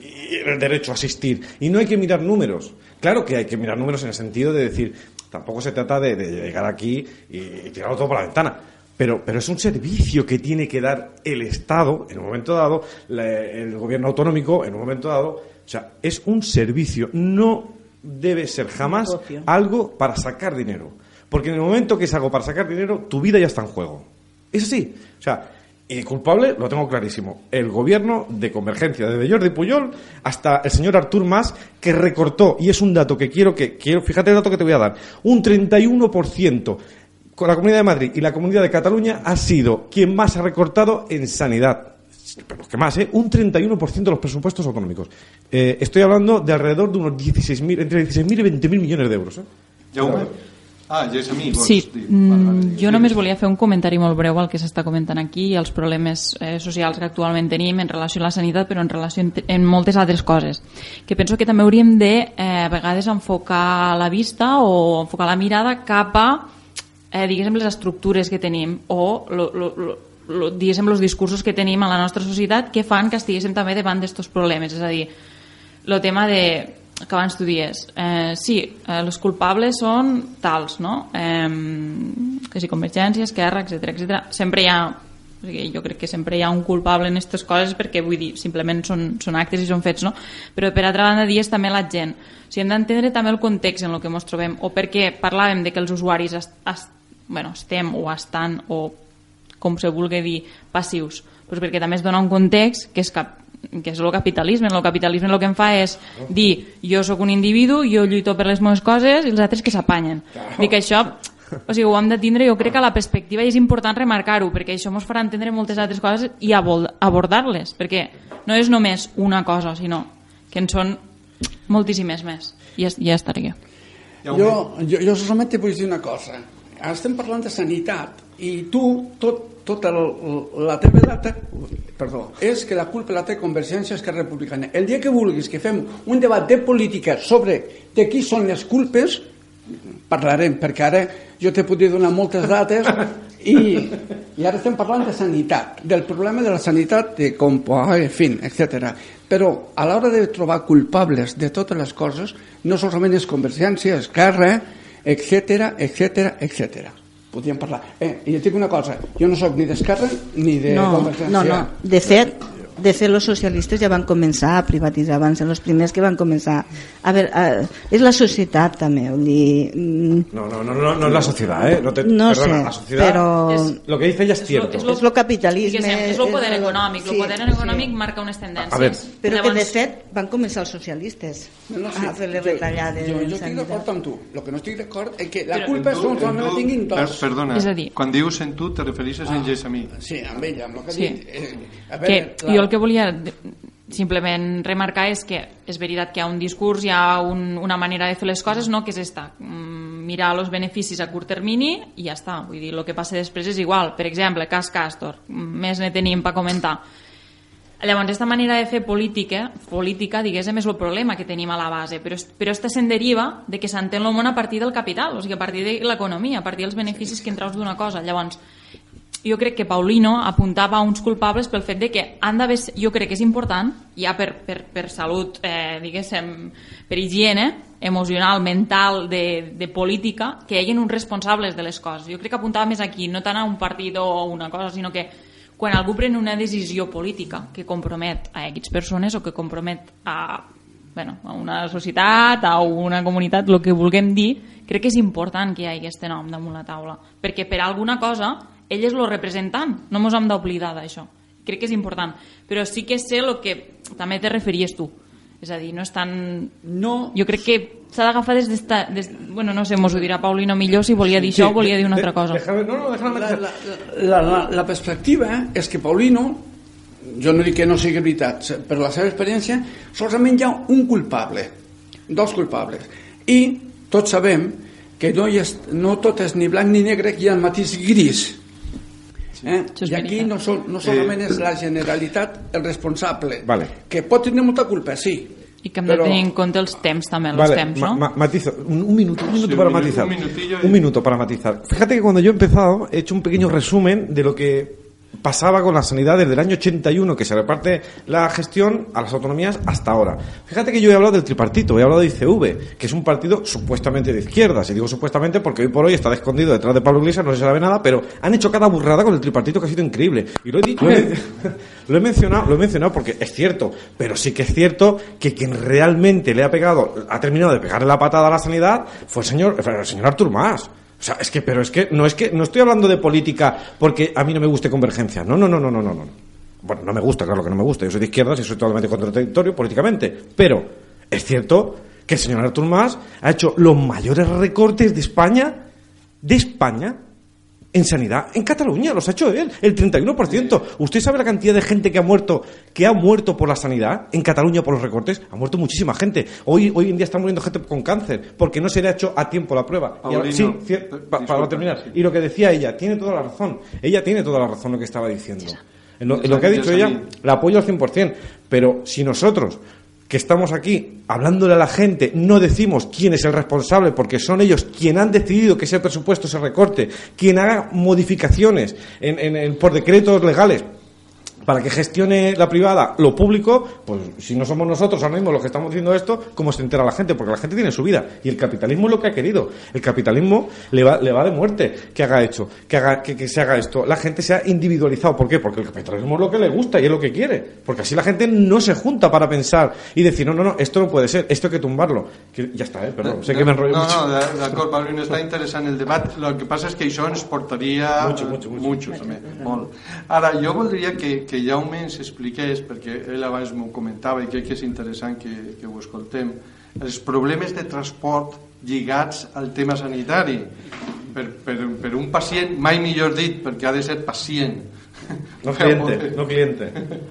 S6: el derecho a asistir. Y no hay que mirar números. Claro que hay que mirar números en el sentido de decir, tampoco se trata de, de llegar aquí y, y tirarlo todo por la ventana. Pero, pero es un servicio que tiene que dar el Estado en un momento dado, la- el gobierno autonómico en un momento dado. O sea, es un servicio. No debe ser jamás algo para sacar dinero. Porque en el momento que es algo para sacar dinero, tu vida ya está en juego. Es así. O sea, y culpable, lo tengo clarísimo, el gobierno de convergencia, desde Jordi Puyol hasta el señor Artur Mas, que recortó, y es un dato que quiero que, quiero, fíjate el dato que te voy a dar, un 31% con la Comunidad de Madrid y la Comunidad de Cataluña ha sido quien más ha recortado en sanidad. Pero que más, ¿eh? Un 31% de los presupuestos autonómicos. Eh, estoy hablando de alrededor de unos 16.000, entre 16.000 y 20.000 millones de euros. ¿eh?
S3: Ah, ja és a mi. vols
S1: Sí,
S3: dir?
S1: mm,
S3: Vale, vale.
S1: jo només volia fer un comentari molt breu al que s'està comentant aquí i als problemes eh, socials que actualment tenim en relació a la sanitat, però en relació en, en moltes altres coses. Que penso que també hauríem de, eh, a vegades, enfocar la vista o enfocar la mirada cap a, eh, diguéssim, les estructures que tenim o, lo, lo, lo, lo, diguéssim, els discursos que tenim a la nostra societat que fan que estiguéssim també davant d'estos problemes. És a dir, el tema de que abans tu dies, eh, sí, eh, culpables són tals, no? Eh, que si Convergència, Esquerra, etc etc. Sempre hi ha o sigui, jo crec que sempre hi ha un culpable en aquestes coses perquè vull dir, simplement són, són actes i són fets, no? Però per altra banda dies també la gent. O sigui, hem d'entendre també el context en el que ens trobem o perquè parlàvem de que els usuaris est, est, bueno, estem o estan o com se vulgui dir, passius. Pues perquè també es dona un context que és cap, que és el capitalisme. El capitalisme el que em fa és dir jo sóc un individu, jo lluito per les meves coses i els altres que s'apanyen. Dic que això o sigui, ho hem de tindre, jo crec que a la perspectiva és important remarcar-ho, perquè això ens farà entendre moltes altres coses i abordar-les, perquè no és només una cosa, sinó que en són moltíssimes més. I ja, ja estaria.
S10: Jo, jo, jo solament te vull dir una cosa. Estem parlant de sanitat i tu, tot, tota la teva data, perdó, és que la culpa la té Convergència Esquerra Republicana. El dia que vulguis que fem un debat de política sobre de qui són les culpes, parlarem, perquè ara jo te podria donar moltes dates, I, I ara estem parlant de sanitat, del problema de la sanitat, de com, en fi, etc. Però a l'hora de trobar culpables de totes les coses, no solament és Convergència, Esquerra, etc etc etc. Podríem parlar. Eh, I et dic una cosa, jo no sóc ni d'Esquerra ni de
S9: no. No, no, de fet, de fet los socialistes ja van començar a privatitzar van ser els primers que van començar a veure, a, és la societat també vull dir, mm,
S6: No, no, no, no, no es la sociedad, ¿eh? No, te,
S9: No
S6: perdona,
S9: sé,
S6: la sociedad,
S9: pero-
S6: es- lo que dice ella es cierto.
S1: És lo,
S9: és lo capitalisme
S1: és el poder
S9: és el-
S1: econòmic. El
S9: sí,
S1: poder econòmic marca unes tendències.
S6: A ver.
S9: però que de fet van començar els socialistes
S10: No, no, sí.
S9: a fer les retallades
S10: Jo, jo
S9: en
S10: estic d'acord amb tu. El que no estic d'acord és que la
S1: Però-
S10: culpa
S3: Tu-
S10: són solament la tinguin dos.
S3: perdona,
S1: És a dir-
S3: quan dius en tu te refereixes en Gessamí.
S10: Sí, amb ella, amb el que
S1: Sí.
S10: ha dit. Eh, a
S1: que
S10: veure,
S1: jo el que volia simplement remarcar és que és veritat que hi ha un discurs, hi ha un, una manera de fer les coses, no? que és esta, mm, mirar els beneficis a curt termini i ja està, vull dir, el que passa després és igual. Per exemple, cas Castor, més ne tenim per comentar. Llavors, aquesta manera de fer política, política diguéssim, és el problema que tenim a la base, però, però esta se'n deriva de que s'entén el món a partir del capital, o sigui, a partir de l'economia, a partir dels beneficis que en treus d'una cosa. Llavors, jo crec que Paulino apuntava a uns culpables pel fet de que han d'haver, jo crec que és important, ja per, per, per salut, eh, diguéssim, per higiene emocional, mental, de, de política, que hi hagin uns responsables de les coses. Jo crec que apuntava més aquí, no tant a un partit o una cosa, sinó que quan algú pren una decisió política que compromet a X persones o que compromet a, bueno, a una societat, a una comunitat, el que vulguem dir, crec que és important que hi hagi aquest nom damunt la taula. Perquè per alguna cosa ell és el representant, no ens hem d'oblidar d'això. Crec que és important. Però sí que sé el que també te referies tu. És a dir, no és tan...
S10: No.
S1: Jo crec que s'ha d'agafar des d'esta... Des... Bueno, no sé, mos ho dirà Paulino millor si volia dir això o volia dir una altra cosa.
S6: Déjame, no, no, déjame
S10: la, la, la, la, la perspectiva és que Paulino, jo no dic que no sigui veritat, per la seva experiència, solament hi ha un culpable, dos culpables. I tots sabem que no, hi és, no tot és ni blanc ni negre, que hi ha el matís gris. Eh? I aquí no, sol, no solament és la Generalitat el responsable,
S6: Vale.
S10: que pot tenir molta culpa, sí,
S1: I que hem
S10: Però-
S1: de tenir en compte els temps també, els
S6: Vale,
S1: temps,
S6: ma-
S1: no?
S6: ma- matizo, un, un minuto, un minuto
S3: Sí,
S6: para
S3: un
S6: matizar.
S3: un minutillo y-
S6: Un minuto para matizar. Fíjate que cuando yo he empezado he hecho un pequeño resumen de lo que pasaba con la sanidad desde el año 81, que se reparte la gestión a las autonomías hasta ahora. Fíjate que yo he hablado del tripartito, he hablado de ICV, que es un partido supuestamente de izquierdas. Y digo supuestamente porque hoy por hoy está escondido detrás de Pablo Iglesias, no se sabe nada, pero han hecho cada burrada con el tripartito que ha sido increíble. Y lo he, dicho, lo he, lo he mencionado, lo he mencionado porque es cierto, pero sí que es cierto que quien realmente le ha pegado, ha terminado de pegarle la patada a la sanidad, fue el señor, el señor Artur Mas. O sea, es que, pero es que no es que no estoy hablando de política porque a mí no me guste convergencia. No, no, no, no, no, no, no. Bueno, no me gusta, claro que no me gusta. Yo soy de izquierdas y soy totalmente contradictorio políticamente. Pero es cierto que el señor Artur Mas ha hecho los mayores recortes de España, de España, en sanidad, en Cataluña, los ha hecho él, el 31%. ¿Usted sabe la cantidad de gente que ha muerto, que ha muerto por la sanidad en Cataluña por los recortes? Ha muerto muchísima gente. Hoy, hoy en día está muriendo gente con cáncer porque no se le ha hecho a tiempo la prueba. Y ahora- sí, pa- para terminar.
S3: sí.
S6: Y lo que decía ella, tiene toda la razón. Ella tiene toda la razón lo que estaba diciendo. En lo, en lo que ha dicho ella, la apoyo al 100%. Pero si nosotros, que estamos aquí hablándole a la gente, no decimos quién es el responsable, porque son ellos quienes han decidido que ese presupuesto se recorte, quien haga modificaciones en- en- en- por decretos legales para que gestione la privada lo público, pues si no somos nosotros ahora mismo los que estamos diciendo esto, ¿cómo se entera la gente? Porque la gente tiene su vida y el capitalismo es lo que ha querido. El capitalismo le va, le va de muerte que haga hecho, que, haga, que, que se haga esto. La gente se ha individualizado. ¿Por qué? Porque el capitalismo es lo que le gusta y es lo que quiere. Porque así la gente no se junta para pensar y decir, no, no, no, esto no puede ser, esto hay que tumbarlo. Que- ya está, ¿eh? perdón, sé que me enrollo
S3: no,
S6: mucho.
S3: No, de- d'acord, Paulino, està interessant el debat. El que passa és que això ens portaria...
S6: Mucho, mucho, mucho.
S3: Mucho, també, molt. Ara, jo voldria que, que Jaume ens expliqués, perquè ell abans m'ho comentava i crec que és interessant que, que ho escoltem, els problemes de transport lligats al tema sanitari. Per, per, per un pacient, mai millor dit, perquè ha de ser pacient.
S6: No cliente, no cliente.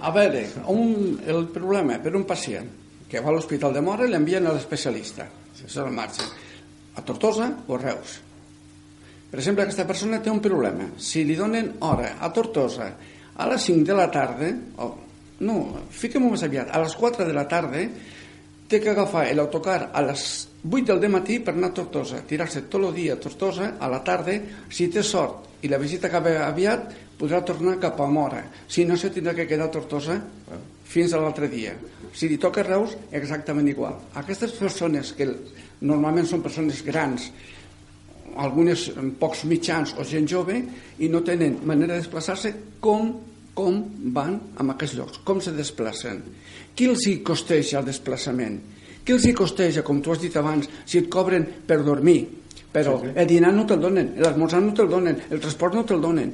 S10: A veure, un, el problema per un pacient que va a l'Hospital de Mora l'envien a l'especialista, això és el marge, a Tortosa o a Reus. Per exemple, aquesta persona té un problema. Si li donen hora a Tortosa a les 5 de la tarda, o, no, fiquem-ho més aviat, a les 4 de la tarda, té que agafar l'autocar a les 8 del matí per anar a Tortosa, tirar-se tot el dia a Tortosa, a la tarda, si té sort i la visita acaba aviat, podrà tornar cap a Mora. Si no, se tindrà que quedar a Tortosa fins a l'altre dia. Si li toca Reus, exactament igual. Aquestes persones que normalment són persones grans, algunes amb pocs mitjans o gent jove, i no tenen manera de desplaçar-se, com, com van a aquests llocs, com se desplacen. Qui els hi costeja el desplaçament? Qui els hi costeja, com tu has dit abans, si et cobren per dormir? Però sí, sí. el dinar no te'l donen, l'esmorzar no te'l donen, el transport no te'l donen.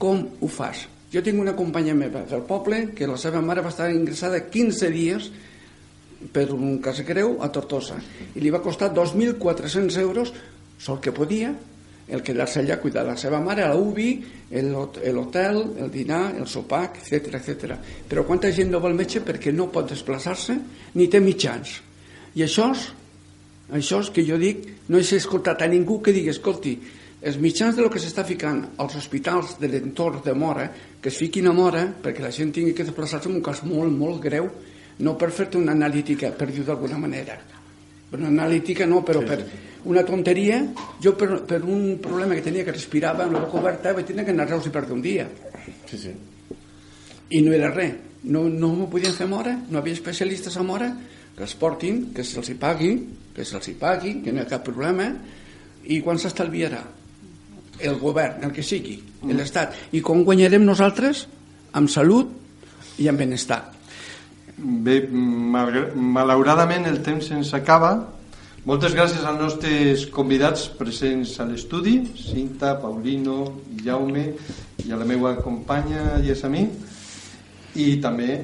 S10: Com ho fas? Jo tinc una companya meva del poble que la seva mare va estar ingressada 15 dies per un cas greu a Tortosa i li va costar 2.400 euros sol que podia el quedar-se allà a cuidar la seva mare, a la UBI, l'hotel, el dinar, el sopar, etc etc. Però quanta gent no va al metge perquè no pot desplaçar-se ni té mitjans. I això, això és que jo dic, no he escoltat a ningú que digui, escolti, els mitjans de lo que s'està ficant als hospitals de l'entorn de Mora, que es fiquin a Mora perquè la gent tingui que desplaçar-se en un cas molt, molt greu, no per fer-te una analítica, per dir d'alguna manera. Per una analítica no, però sí, per sí. Una tonteria, jo per, per un problema que tenia que respirava amb la boca oberta vaig tenir que anar a Reus i perdre un dia.
S6: Sí, sí.
S10: I no era res. No, no m'ho podien fer a Mora, no havia especialistes a Mora que es portin, que se'ls hi pagui, que se'ls hi pagui, que no hi ha cap problema, i quan s'estalviarà? El govern, el que sigui, mm. l'Estat. I com guanyarem nosaltres? Amb salut i amb benestar.
S3: Bé, malauradament el temps ens acaba. Moltes gràcies als nostres convidats presents a l'estudi, Cinta, Paulino, Jaume i a la meva companya Yesamí i també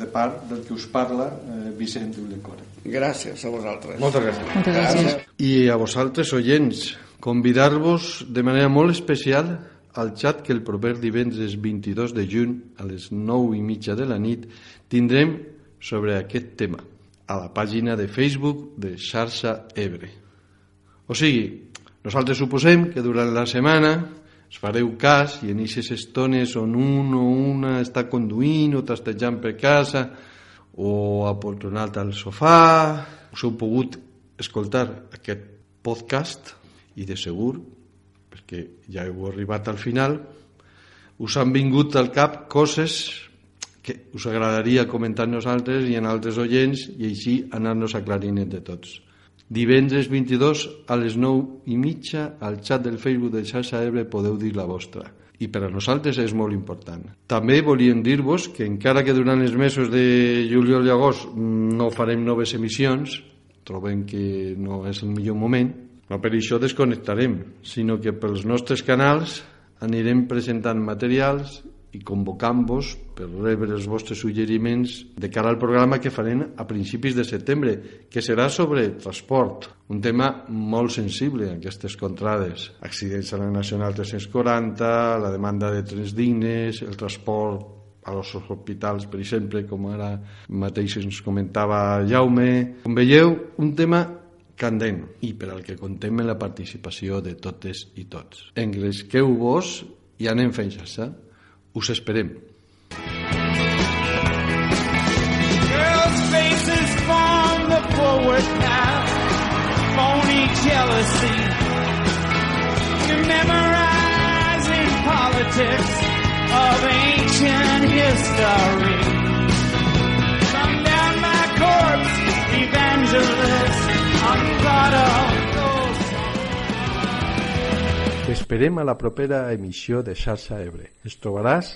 S3: de part del que us parla eh, Vicent Ulecore.
S10: Gràcies a vosaltres.
S6: Moltes gràcies.
S1: Moltes gràcies.
S3: I a vosaltres, oients, convidar-vos de manera molt especial al xat que el proper divendres 22 de juny a les 9 i mitja de la nit tindrem sobre aquest tema a la pàgina de Facebook de Xarxa Ebre. O sigui, nosaltres suposem que durant la setmana es fareu cas i en aquestes estones on un o una està conduint o tastejant per casa o apoltronat al sofà us heu pogut escoltar aquest podcast i de segur perquè ja heu arribat al final us han vingut al cap coses que us agradaria comentar nosaltres i en altres oients i així anar-nos aclarint entre tots. Divendres 22 a les 9 i mitja al xat del Facebook de Xarxa Ebre podeu dir la vostra i per a nosaltres és molt important. També volíem dir-vos que encara que durant els mesos de juliol i agost no farem noves emissions, trobem que no és el millor moment, no per això desconnectarem, sinó que pels nostres canals anirem presentant materials i convocant-vos per rebre els vostres suggeriments de cara al programa que farem a principis de setembre, que serà sobre transport, un tema molt sensible en aquestes contrades. Accidents a la Nacional 340, la demanda de trens dignes, el transport a els hospitals, per exemple, com ara mateix ens comentava Jaume. Com veieu, un tema candent i per al que contem la participació de totes i tots. Engresqueu-vos i anem fent xarxa. Us esperem. Girls' faces form the forward path, phony jealousy. Memorizing politics of ancient history. Come down my corpse, evangelist, on T'esperem a la propera emissió de Xarxa Ebre. Ens trobaràs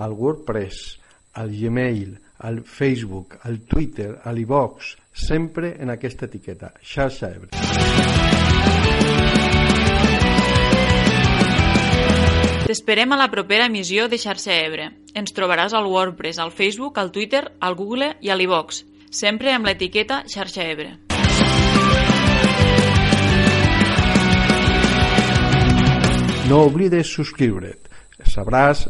S3: al WordPress, al Gmail, al Facebook, al Twitter, a l'iVox, sempre en aquesta etiqueta, Xarxa Ebre.
S1: T'esperem a la propera emissió de Xarxa Ebre. Ens trobaràs al WordPress, al Facebook, al Twitter, al Google i a l'iVox, sempre amb l'etiqueta Xarxa Ebre.
S2: No oblides subscriure't. Sabràs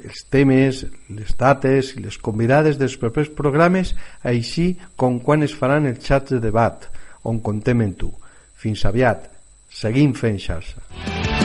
S2: els temes, les dates i les convidades dels propers programes, així com quan es faran els xats de debat, on contem en tu. Fins aviat. Seguim fent xarxa.